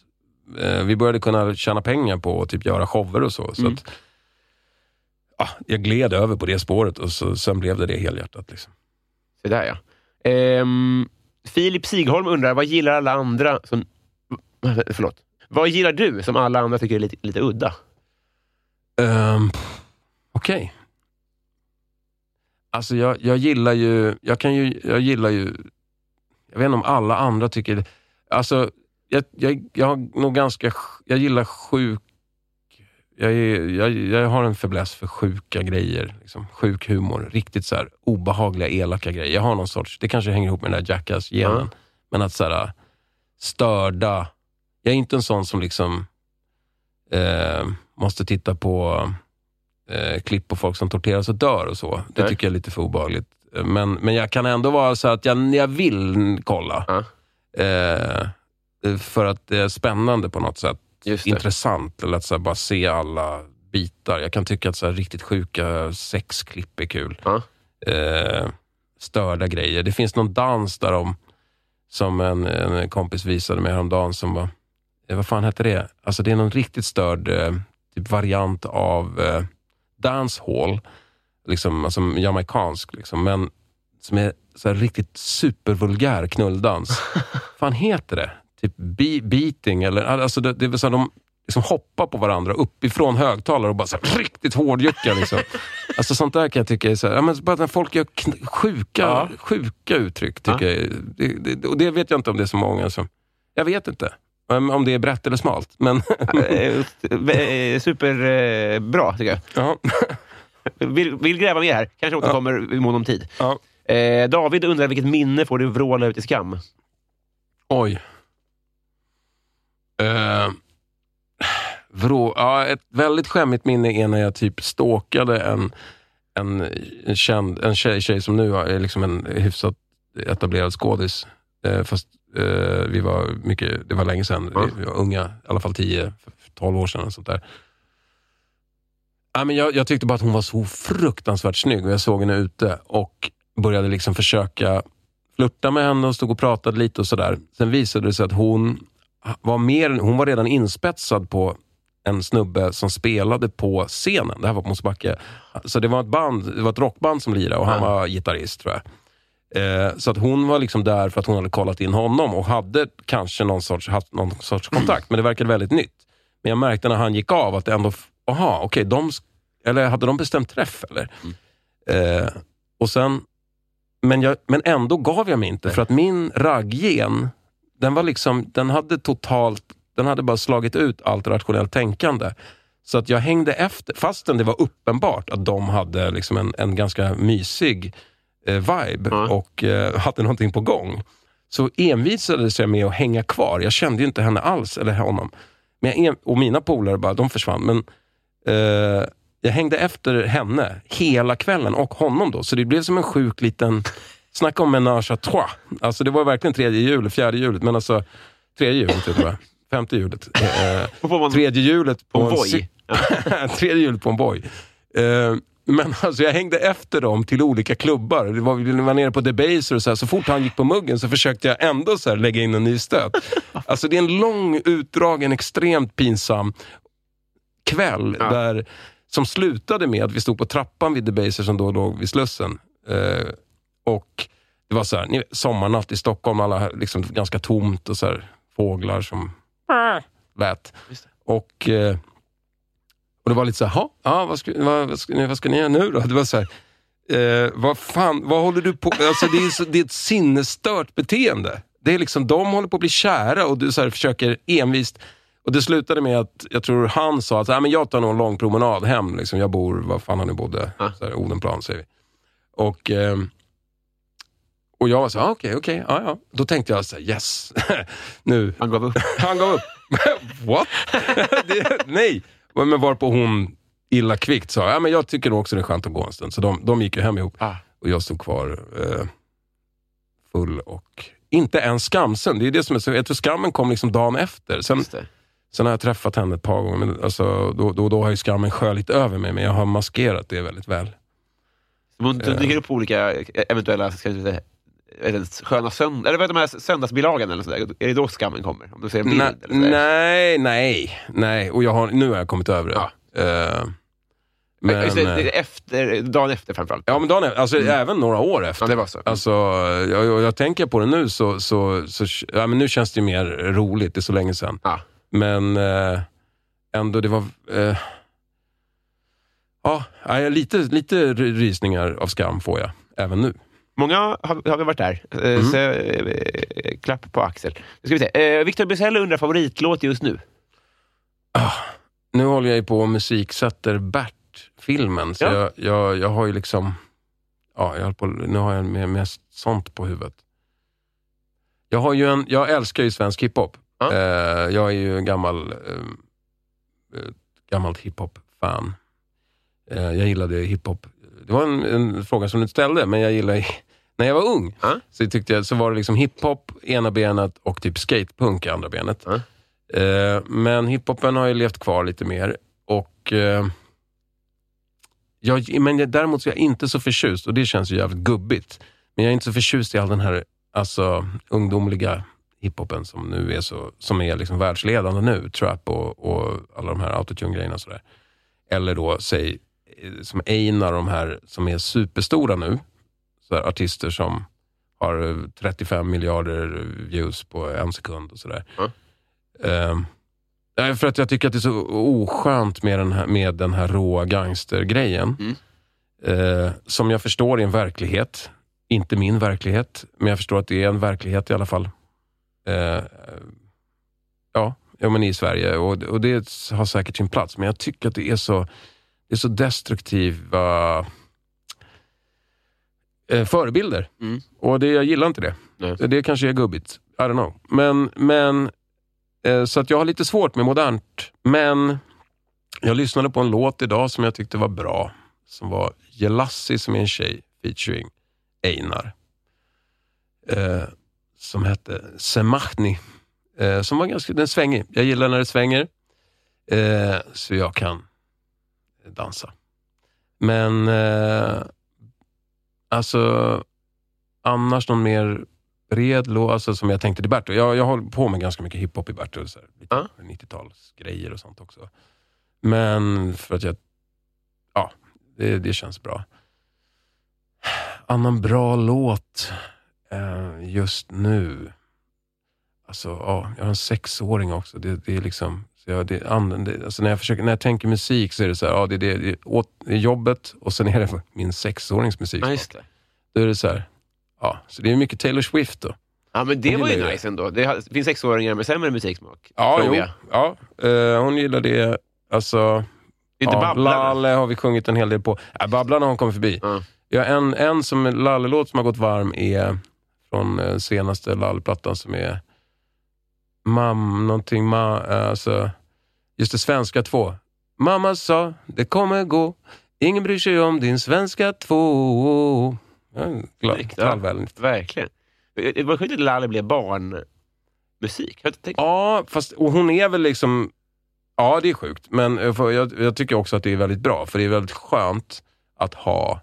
Eh, Vi började kunna tjäna pengar på att typ göra shower och så. så
Mm.
att, ja, jag gled över på det spåret och så, sen blev det det helhjärtat. Liksom.
Så där ja. Ehm, Filip Sigholm undrar, vad gillar alla andra som... Förlåt. Vad gillar du som alla andra tycker är lite, lite udda?
Um, Okej. Alltså jag, jag gillar ju, jag kan ju, jag gillar ju, jag vet inte om alla andra tycker, alltså jag, jag, jag har nog ganska, jag gillar sjuk, jag, är, jag, jag har en fäbless för sjuka grejer. Liksom, sjuk humor, riktigt så här obehagliga, elaka grejer. Jag har någon sorts, det kanske hänger ihop med den där jackass-genen,
Ja.
men att så här, störda, jag är inte en sån som liksom eh, måste titta på eh, klipp på folk som torteras och dör och så. Det
Nej.
tycker jag är lite för obehagligt. Men, men jag kan ändå vara så att jag, jag vill kolla.
Ja.
Eh, för att det är spännande på något sätt. Intressant. Eller att så bara se alla bitar. Jag kan tycka att så riktigt sjuka sexklipp är kul.
Ja.
Eh, störda grejer. Det finns någon dans där om, som en, en kompis visade mig häromdagen som var, eh, vad fan hette det? Alltså det är någon riktigt störd eh, typ variant av eh, dancehall. Liksom, alltså jamaicansk, liksom, men som är så riktigt supervulgär knulldans. fan heter det? Typ be- beating eller, alltså det, det är så här, de liksom hoppar på varandra uppifrån högtalare och bara så här, riktigt hårdjuckar. Liksom. Alltså sånt där kan jag tycka är så här, ja, men bara när folk gör sjuka,
Ja.
sjuka uttryck. Tycker jag, är- det, det, och det vet jag inte om det är så många som... Jag vet inte om det är brett eller smalt. Men
Eh, eh, Superbra, tycker jag.
ja.
Vill, vill gräva mer här. Kanske återkommer i mån om tid.
ja.
Eh, David undrar vilket minne får du vråla ut i skam?
Oj. Uh, vrå, ja, ett väldigt skämmigt minne är när jag typ stalkade en, en, en, känd, en tjej, tjej som nu är liksom en hyfsat etablerad skådis. Eh, fast eh, vi var mycket, det var länge sedan.
Ja.
Vi var unga, i alla fall 10-12 år sedan. och Sånt där. Ja, men jag, jag tyckte bara att hon var så fruktansvärt snygg och jag såg henne ute och började liksom försöka flirta med henne och stod och pratade lite och sådär. Sen visade det sig att hon var, mer, hon var redan inspetsad på en snubbe som spelade på scenen. Det här var på Mosebacke. Så det var ett band, det var ett rockband som lirade och han var gitarrist tror jag. Eh, så att hon var liksom där för att hon hade kollat in honom och hade kanske någon sorts, haft någon sorts kontakt, men det verkade väldigt nytt. Men jag märkte när han gick av att det ändå, aha, okej, de, eller hade de bestämt träff eller? Eh, och sen, men, jag, men ändå gav jag mig inte, för att min ragggen, den var liksom, den hade totalt, den hade bara slagit ut allt rationellt tänkande. Så att jag hängde efter, fastän det var uppenbart att de hade liksom en, en ganska mysig vibe
Ja.
och eh, hade någonting på gång. Så envisades jag med att hänga kvar. Jag kände ju inte henne alls, eller honom. Men jag, och mina polare bara, de försvann. Men eh, jag hängde efter henne hela kvällen och honom då. Så det blev som en sjuk liten, snacka om menage à trois. Alltså det var verkligen tredje hjulet, fjärde hjulet, men alltså tredje hjulet tror jag. Femte hjulet. Eh, tredje hjulet på
en
en
Voi.
cy- tredje hjulet på en boj. Eh, men alltså jag hängde efter dem till olika klubbar. Det var, vi var nere på Debaser och så, här, så fort han gick på muggen så försökte jag ändå så här, lägga in en ny stöt. Alltså det är en lång, utdragen, extremt pinsam kväll
Ja.
där, som slutade med att vi stod på trappan vid Debaser som då låg vid Slussen. Eh, och det var så här, ni sommarnatt i Stockholm, alla liksom ganska tomt och så här, fåglar som lät.
Just det.
Och, eh, och det var lite så här, "Ha, ja, vad, ska, vad, vad, ska, ni- vad ska ni göra nu då? Det var så här, eh, vad fan, vad håller du på alltså det, är så, det är ett sinnesstört beteende. Det är liksom, de håller på att bli kära och du så här, försöker envist och det slutade med att, jag tror han sa att "Nej, men jag tar nog en lång promenad hem. Liksom. Jag bor, vad fan han nu bodde,
Ja.
så här, Odenplan säger vi. Och, ehm, och jag var så "Ah, okej, okej, ja, ja. Då tänkte jag så här, yes, nu,
Han gav upp.
han gav upp. What? det, nej. Men varpå hon illa kvickt sa, ja, men jag tycker nog också det är skönt att gå en stund. Så de, de gick ju hem ihop
Ah.
och jag stod kvar eh, full och inte ens skamsen. Det är det som är så, jag tror skammen kom liksom dagen efter. Sen, sen har jag träffat henne ett par gånger, men alltså, då, då, då har ju skammen sköljt över mig, men jag har maskerat det väldigt väl.
Så Hon dyker upp på olika eh, eventuella säga, sköna söndagar, eller vad heter de här söndagsbilagan eller sådär? Är det då skammen kommer? Om du ser en bild?
Nej, nej, nej, nej. Och jag har, nu har jag kommit över det. Eh, men,
Just det,
eh,
är efter, dagen efter framförallt.
Ja, men dagen efter, alltså, även några år efter.
Ja, det var så.
Alltså, jag, jag, tänker på det nu så, så, så ja, men nu känns det mer roligt, det är så länge sedan.
Ja.
Men eh, ändå, det var... Eh, ja, ja, lite, lite rysningar av skam får jag, även nu.
Många har, har vi varit där. Eh,
Mm.
Så, eh, klapp på axel. Nu ska vi se. Eh, Victor Bysell undrar favoritlåt just nu.
Nu håller jag ju på och musiksätter Bert-filmen, så
Ja.
jag, jag, jag har ju liksom... Ja, jag på, nu har jag med, mest sånt på huvudet. Jag, har ju en, jag älskar ju svensk hiphop.
Ja.
Eh, jag är ju en gammal, eh, eh, gammalt hiphop-fan. Eh, jag gillade hiphop. Det var en, en fråga som du ställde, men jag gillade när jag var ung.
Ja.
Så, tyckte jag, så var det liksom hiphop ena benet och typ skatepunk andra benet.
Ja.
Eh, men hiphopen har ju levt kvar lite mer. Och eh, jag, men jag, Däremot så är jag inte så förtjust, och det känns ju jävligt gubbigt, men jag är inte så förtjust i all den här alltså, ungdomliga hiphopen som nu är så, som är liksom världsledande nu. Trap och, och alla de här autotune-grejerna och sådär. Eller då, säg, eh, som Einar de här som är superstora nu. Här, artister som har eh, 35 miljarder views på en sekund och sådär. Ehm, nej, för att jag tycker att det är så oskönt med den här, med den här råa gangstergrejen.
Mm.
eh, som jag förstår är en verklighet. Inte min verklighet, men jag förstår att det är en verklighet i alla fall. Eh, ja, ja, men i Sverige och, och det har säkert sin plats, men jag tycker att det är så, det är så destruktiva eh, förebilder.
Mm.
Och det, jag gillar inte det.
Nej.
Det kanske är gubbigt. I don't know. Men, men, eh, så att jag har lite svårt med modernt. Men jag lyssnade på en låt idag som jag tyckte var bra. Som var Jelassi som är en tjej featuring Einar. Eh, som hette Semachni. Eh, som var ganska, den svängig. Jag gillar när det svänger. Eh, så jag kan dansa. Men eh, alltså annars någon mer bred låt, alltså som jag tänkte till Berto. Jag, jag håller på med ganska mycket hiphop i Berto. Så här, lite
Ja.
90-talsgrejer och sånt också. Men för att jag, ja, det, det känns bra. Annan bra låt eh, just nu. Alltså, ja, jag har en sexåring också. Det, det är liksom, jag, det, det, alltså när, jag försöker, när jag tänker musik så är det så här, ja, det, det, det, är åt, det är jobbet och sen är det min sexårings musik.
Ja, just det.
Då är det så här, ja, så det är mycket Taylor Swift då.
Ja, men det
Hon
var ju nice ändå. Det finns sexåringar med sämre musiksmak.
Ja,
tror
jo,
jag.
ja eh, hon gillar det. Alltså,
Det är inte
ja. Lalle har vi sjungit en hel del på. Äh, Babblarna har hon kommit förbi.
Ja.
Ja, en, en som Lalle-låt som har gått varm är från eh, senaste Lalle-plattan som är Mam, någonting, ma, alltså, just det svenska två. Mamma sa, det kommer gå, ingen bryr sig om din svenska två. Ja, glad,
Snyggt, ja. Verkligen. Det var sjukt att Lalle blev barnmusik.
Ja, fast och hon är väl liksom... Ja, det är sjukt. Men jag, jag, tycker också att det är väldigt bra, för det är väldigt skönt att ha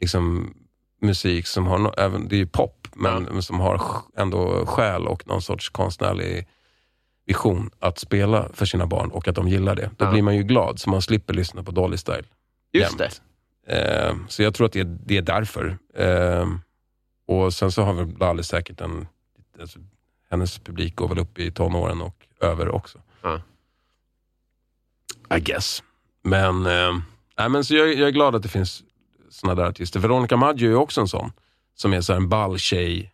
liksom, musik som har, även, det är ju pop, men, men som har ändå själ och någon sorts konstnärlig vision att spela för sina barn och att de gillar det. Då
Ja.
blir man ju glad, så man slipper lyssna på Dolly Style.
Just
jämt.
det.
Eh, så jag tror att det är, det är därför. Eh, och sen så har väl Lalle säkert en... Alltså, hennes publik går väl upp i tonåren och över också.
Ja.
I guess. Men, eh, nej, men så jag, jag är glad att det finns såna där artister. Veronica Maggio är också en sån. Som är så en ball tjej.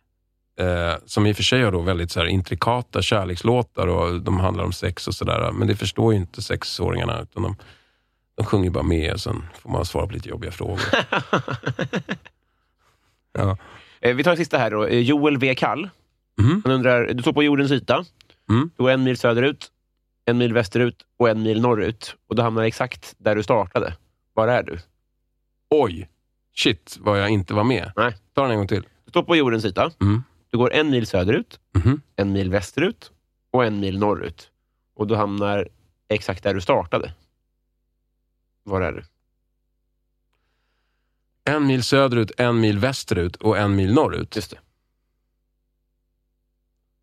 Eh, som i och för sig har då väldigt så här intrikata kärlekslåtar och de handlar om sex och sådär. Men det förstår ju inte sexåringarna. Utan de, de sjunger bara med och sen får man svara på lite jobbiga frågor. ja.
Eh, Vi tar det sista här då. Eh, Joel V. Kall.
Mhm.
Han undrar, du står på jordens yta.
Mm.
Du går en mil söderut, en mil västerut och en mil norrut. Och du hamnar exakt där du startade. Var är du?
Oj, shit vad jag inte var med.
Nej.
Ta den en gång till.
Du står på jordens yta.
Mm.
Du går en mil söderut,
Mhm.
en mil västerut och en mil norrut. Och du hamnar exakt där du startade. Var är du?
En mil söderut, en mil västerut och en mil norrut.
Just det.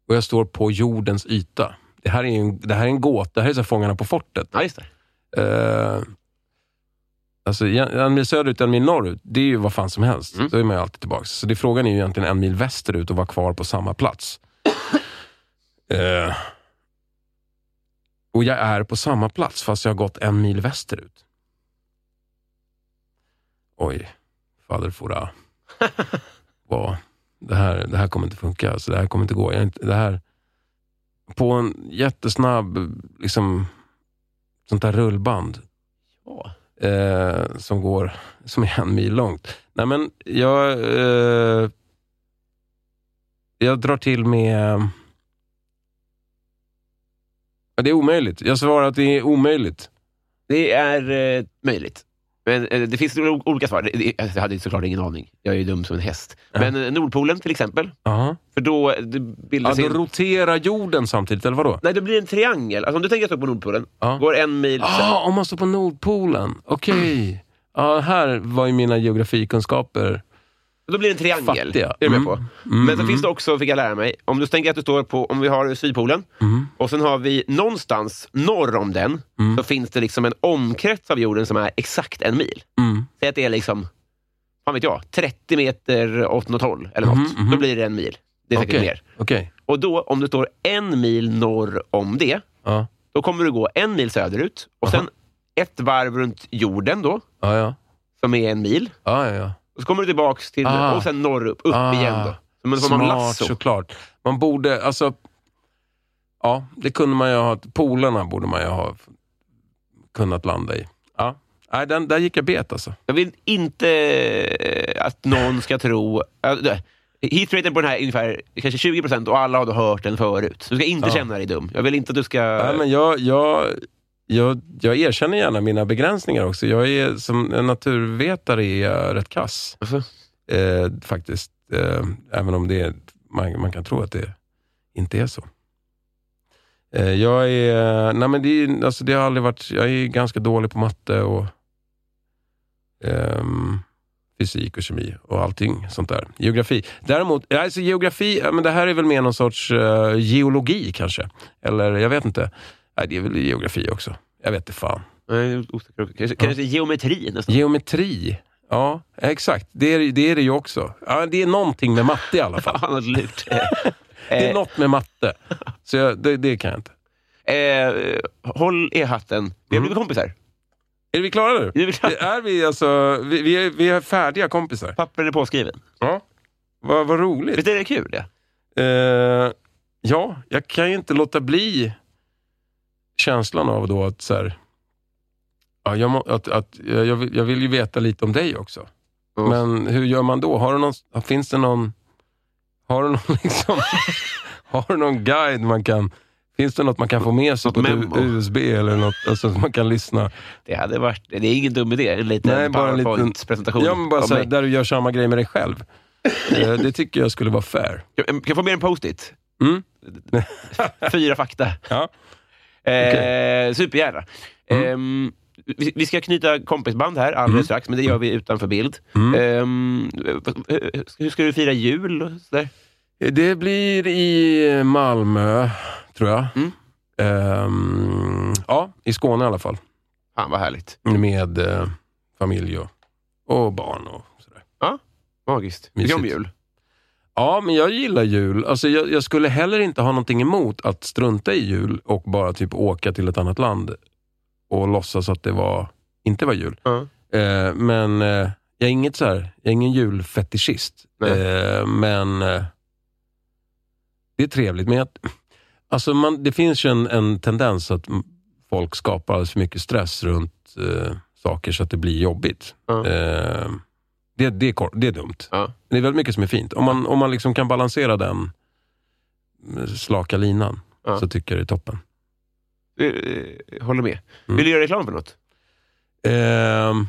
Och jag står på jordens yta. Det här är en, det här är en gåta. Det här är så Fångarna på fortet.
Ja, just det.
Uh, alltså, en mil söderut, en mil norrut, det är ju vad fan som helst.
Mm.
Då är man ju alltid tillbaka. Så det, frågan är ju egentligen en mil västerut och vara kvar på samma plats. Eh, och jag är på samma plats fast jag har gått en mil västerut. Oj, fader fora. Vad- det, här, det här kommer inte funka. Alltså, det här kommer inte gå. Jag inte, det här, på en jättesnabb, liksom, sånt där rullband
Ja
eh, som går, som är en mil långt. Nej men, jag, eh, jag drar till med... Det är omöjligt. Jag svarar att det är omöjligt.
Det är eh, möjligt. Men eh, det finns olika svar. Det, jag hade såklart ingen aning. Jag är ju dum som en häst.
Ja.
Men eh, Nordpolen till exempel.
Aha.
För då
Ja,
bildas...
då
en-
roterar jorden samtidigt, eller vadå?
Nej, det blir en triangel. Alltså, om du tänker att är på Nordpolen,
Ja.
går en mil...
Ah, om man står på Nordpolen. Okej. Ja, här var ju mina geografikunskaper
Då blir det en triangel.
fattiga.
Är du med
Mm.
på?
Mm,
Men så
mm.
finns det också, fick jag lära mig, om du tänker att du står på, om vi har Sydpolen,
Mm.
och sen har vi någonstans norr om den,
Mm.
så finns det liksom en omkrets av jorden som är exakt en mil.
Mm.
Säg att det är liksom, vad vet jag, 30 meter åt något håll, eller något.
Mhm.
Då blir det en mil. Det är säkert
Okej.
mer.
Okej.
Och då, om du står en mil norr om det,
Ja.
då kommer du gå en mil söderut, och
Aha.
sen ett varv runt jorden då,
Ja, ja.
som är en mil. Och så kommer du tillbaks till,
Ah.
och sen norr upp, upp
Ah,
igen då. Så man får man lasso.
såklart. Man borde, alltså... Ja, det kunde man ju ha. Polarna borde man ju ha kunnat landa i. Ja. Nej, den, där gick jag bet alltså.
Jag vill inte eh, att någon ska tro... Äh, Hitraten på den här är ungefär kanske 20 procent och alla har då hört den förut. Så du ska inte
Ja.
känna dig dum. Jag vill inte att du ska...
Nej, men jag, jag, jag, jag erkänner gärna mina begränsningar också. Jag är, som en naturvetare är jag rätt kass.
Alltså,
Eh, faktiskt. Eh, även om det är, man, man kan tro att det inte är så. Eh, jag är, nej men det, alltså det har aldrig varit, jag är ganska dålig på matte och ehm, fysik och kemi och allting sånt där. Geografi. Däremot, alltså geografi, men det här är väl mer någon sorts eh, geologi kanske. Eller jag vet inte. Nej, det är väl geografi också. Jag vet inte fan.
osäker. Kanske, kanske geometri nästan.
Geometri. Ja, exakt. Det är det, är det ju också. Ja, det är någonting med matte i alla fall.
Ja.
Det är något med matte. Så jag, det, det kan jag inte.
Eh, håll i hatten. Vi har blivit kompisar.
Är vi klara nu?
Är vi klara?
Är vi, alltså, vi, vi, är, vi är färdiga kompisar.
Pappren är påskriven.
Ja. Vad vad roligt.
Visst är det kul? Det?
Eh, ja, jag kan ju inte låta bli känslan av då att så här, ja, jag, må, att, att, jag, vill, jag vill ju veta lite om dig också.
Mm.
Men hur gör man då? Har du någon, finns det någon, har du någon, liksom, har du någon guide man kan, finns det något man kan få med sig
Något
på ett? USB eller något, alltså, så man kan lyssna?
Det hade varit... Det är ingen dum idé. En liten
Nej, bara en liten-
PowerPoint-presentation.
Ja, men bara så här, där du gör samma grej med dig själv. Eh, det tycker jag skulle vara fair.
Kan kan jag få med en post-it?
Mm.
Fyra fakta.
Ja.
Eh, Supergärna.
Mm.
Ehm, vi, vi ska knyta kompisband här alldeles strax, men det gör vi utanför bild.
Mm.
Ehm, hur- ska du fira jul? Och sådär?
Det blir i Malmö, tror jag.
Mm.
Ehm, ja, i Skåne i alla fall.
Fan vad härligt.
Med eh, familj och, och barn och sådär.
Magiskt. Tycker du om jul?
Ja, men jag gillar jul. Alltså, jag, jag skulle heller inte ha någonting emot att strunta i jul och bara typ åka till ett annat land och låtsas att det var, inte var jul.
Ja.
Eh, men eh, jag är inget så här, jag är ingen julfetischist. Eh, men eh, det är trevligt. Men jag, alltså man, det finns ju en, en tendens att folk skapar alldeles för mycket stress runt eh, saker så att det blir jobbigt.
Ja.
Eh, det, det, är, kor- det är dumt.
Ja.
Det är väldigt mycket som är fint. Om man, om man liksom kan balansera den eh, slaka linan
Ja.
så tycker jag det är toppen.
Eh, håller med.
Mm.
Vill du göra reklam för något?
Ehm,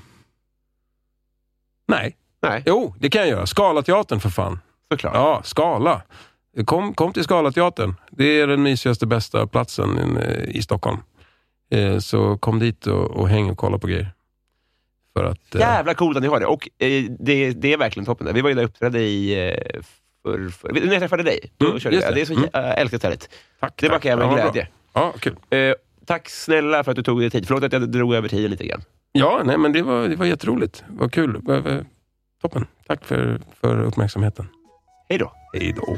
nej.
Nej,
Jo, det kan jag göra. Skalateatern för fan.
såklart.
Ja, Skala. Kom, kom till Skalateatern. Det är den mysigaste, bästa platsen i, i Stockholm. Eh, så kom dit och, och häng och kolla på grejer. För att... Eh,
Jävla coolt att ni har det. Och eh, det, det är verkligen toppen. Där. Vi var ju där och uppträdde i... Eh, för, för, när jag träffade dig, då
Mm,
körde
just
jag.
det.
Det är så
Mm.
mm. älskar stället.
tack,
Det
tack.
backar jag med
Ja, bra.
glädje.
Ja, kul.
Eh, tack snälla för att du tog dig tid. Förlåt att jag drog över tiden lite grann.
Ja, nej, men det var, det var jätteroligt. Vad kul. Toppen. Tack för, för uppmärksamheten.
Hej då.
Hej då.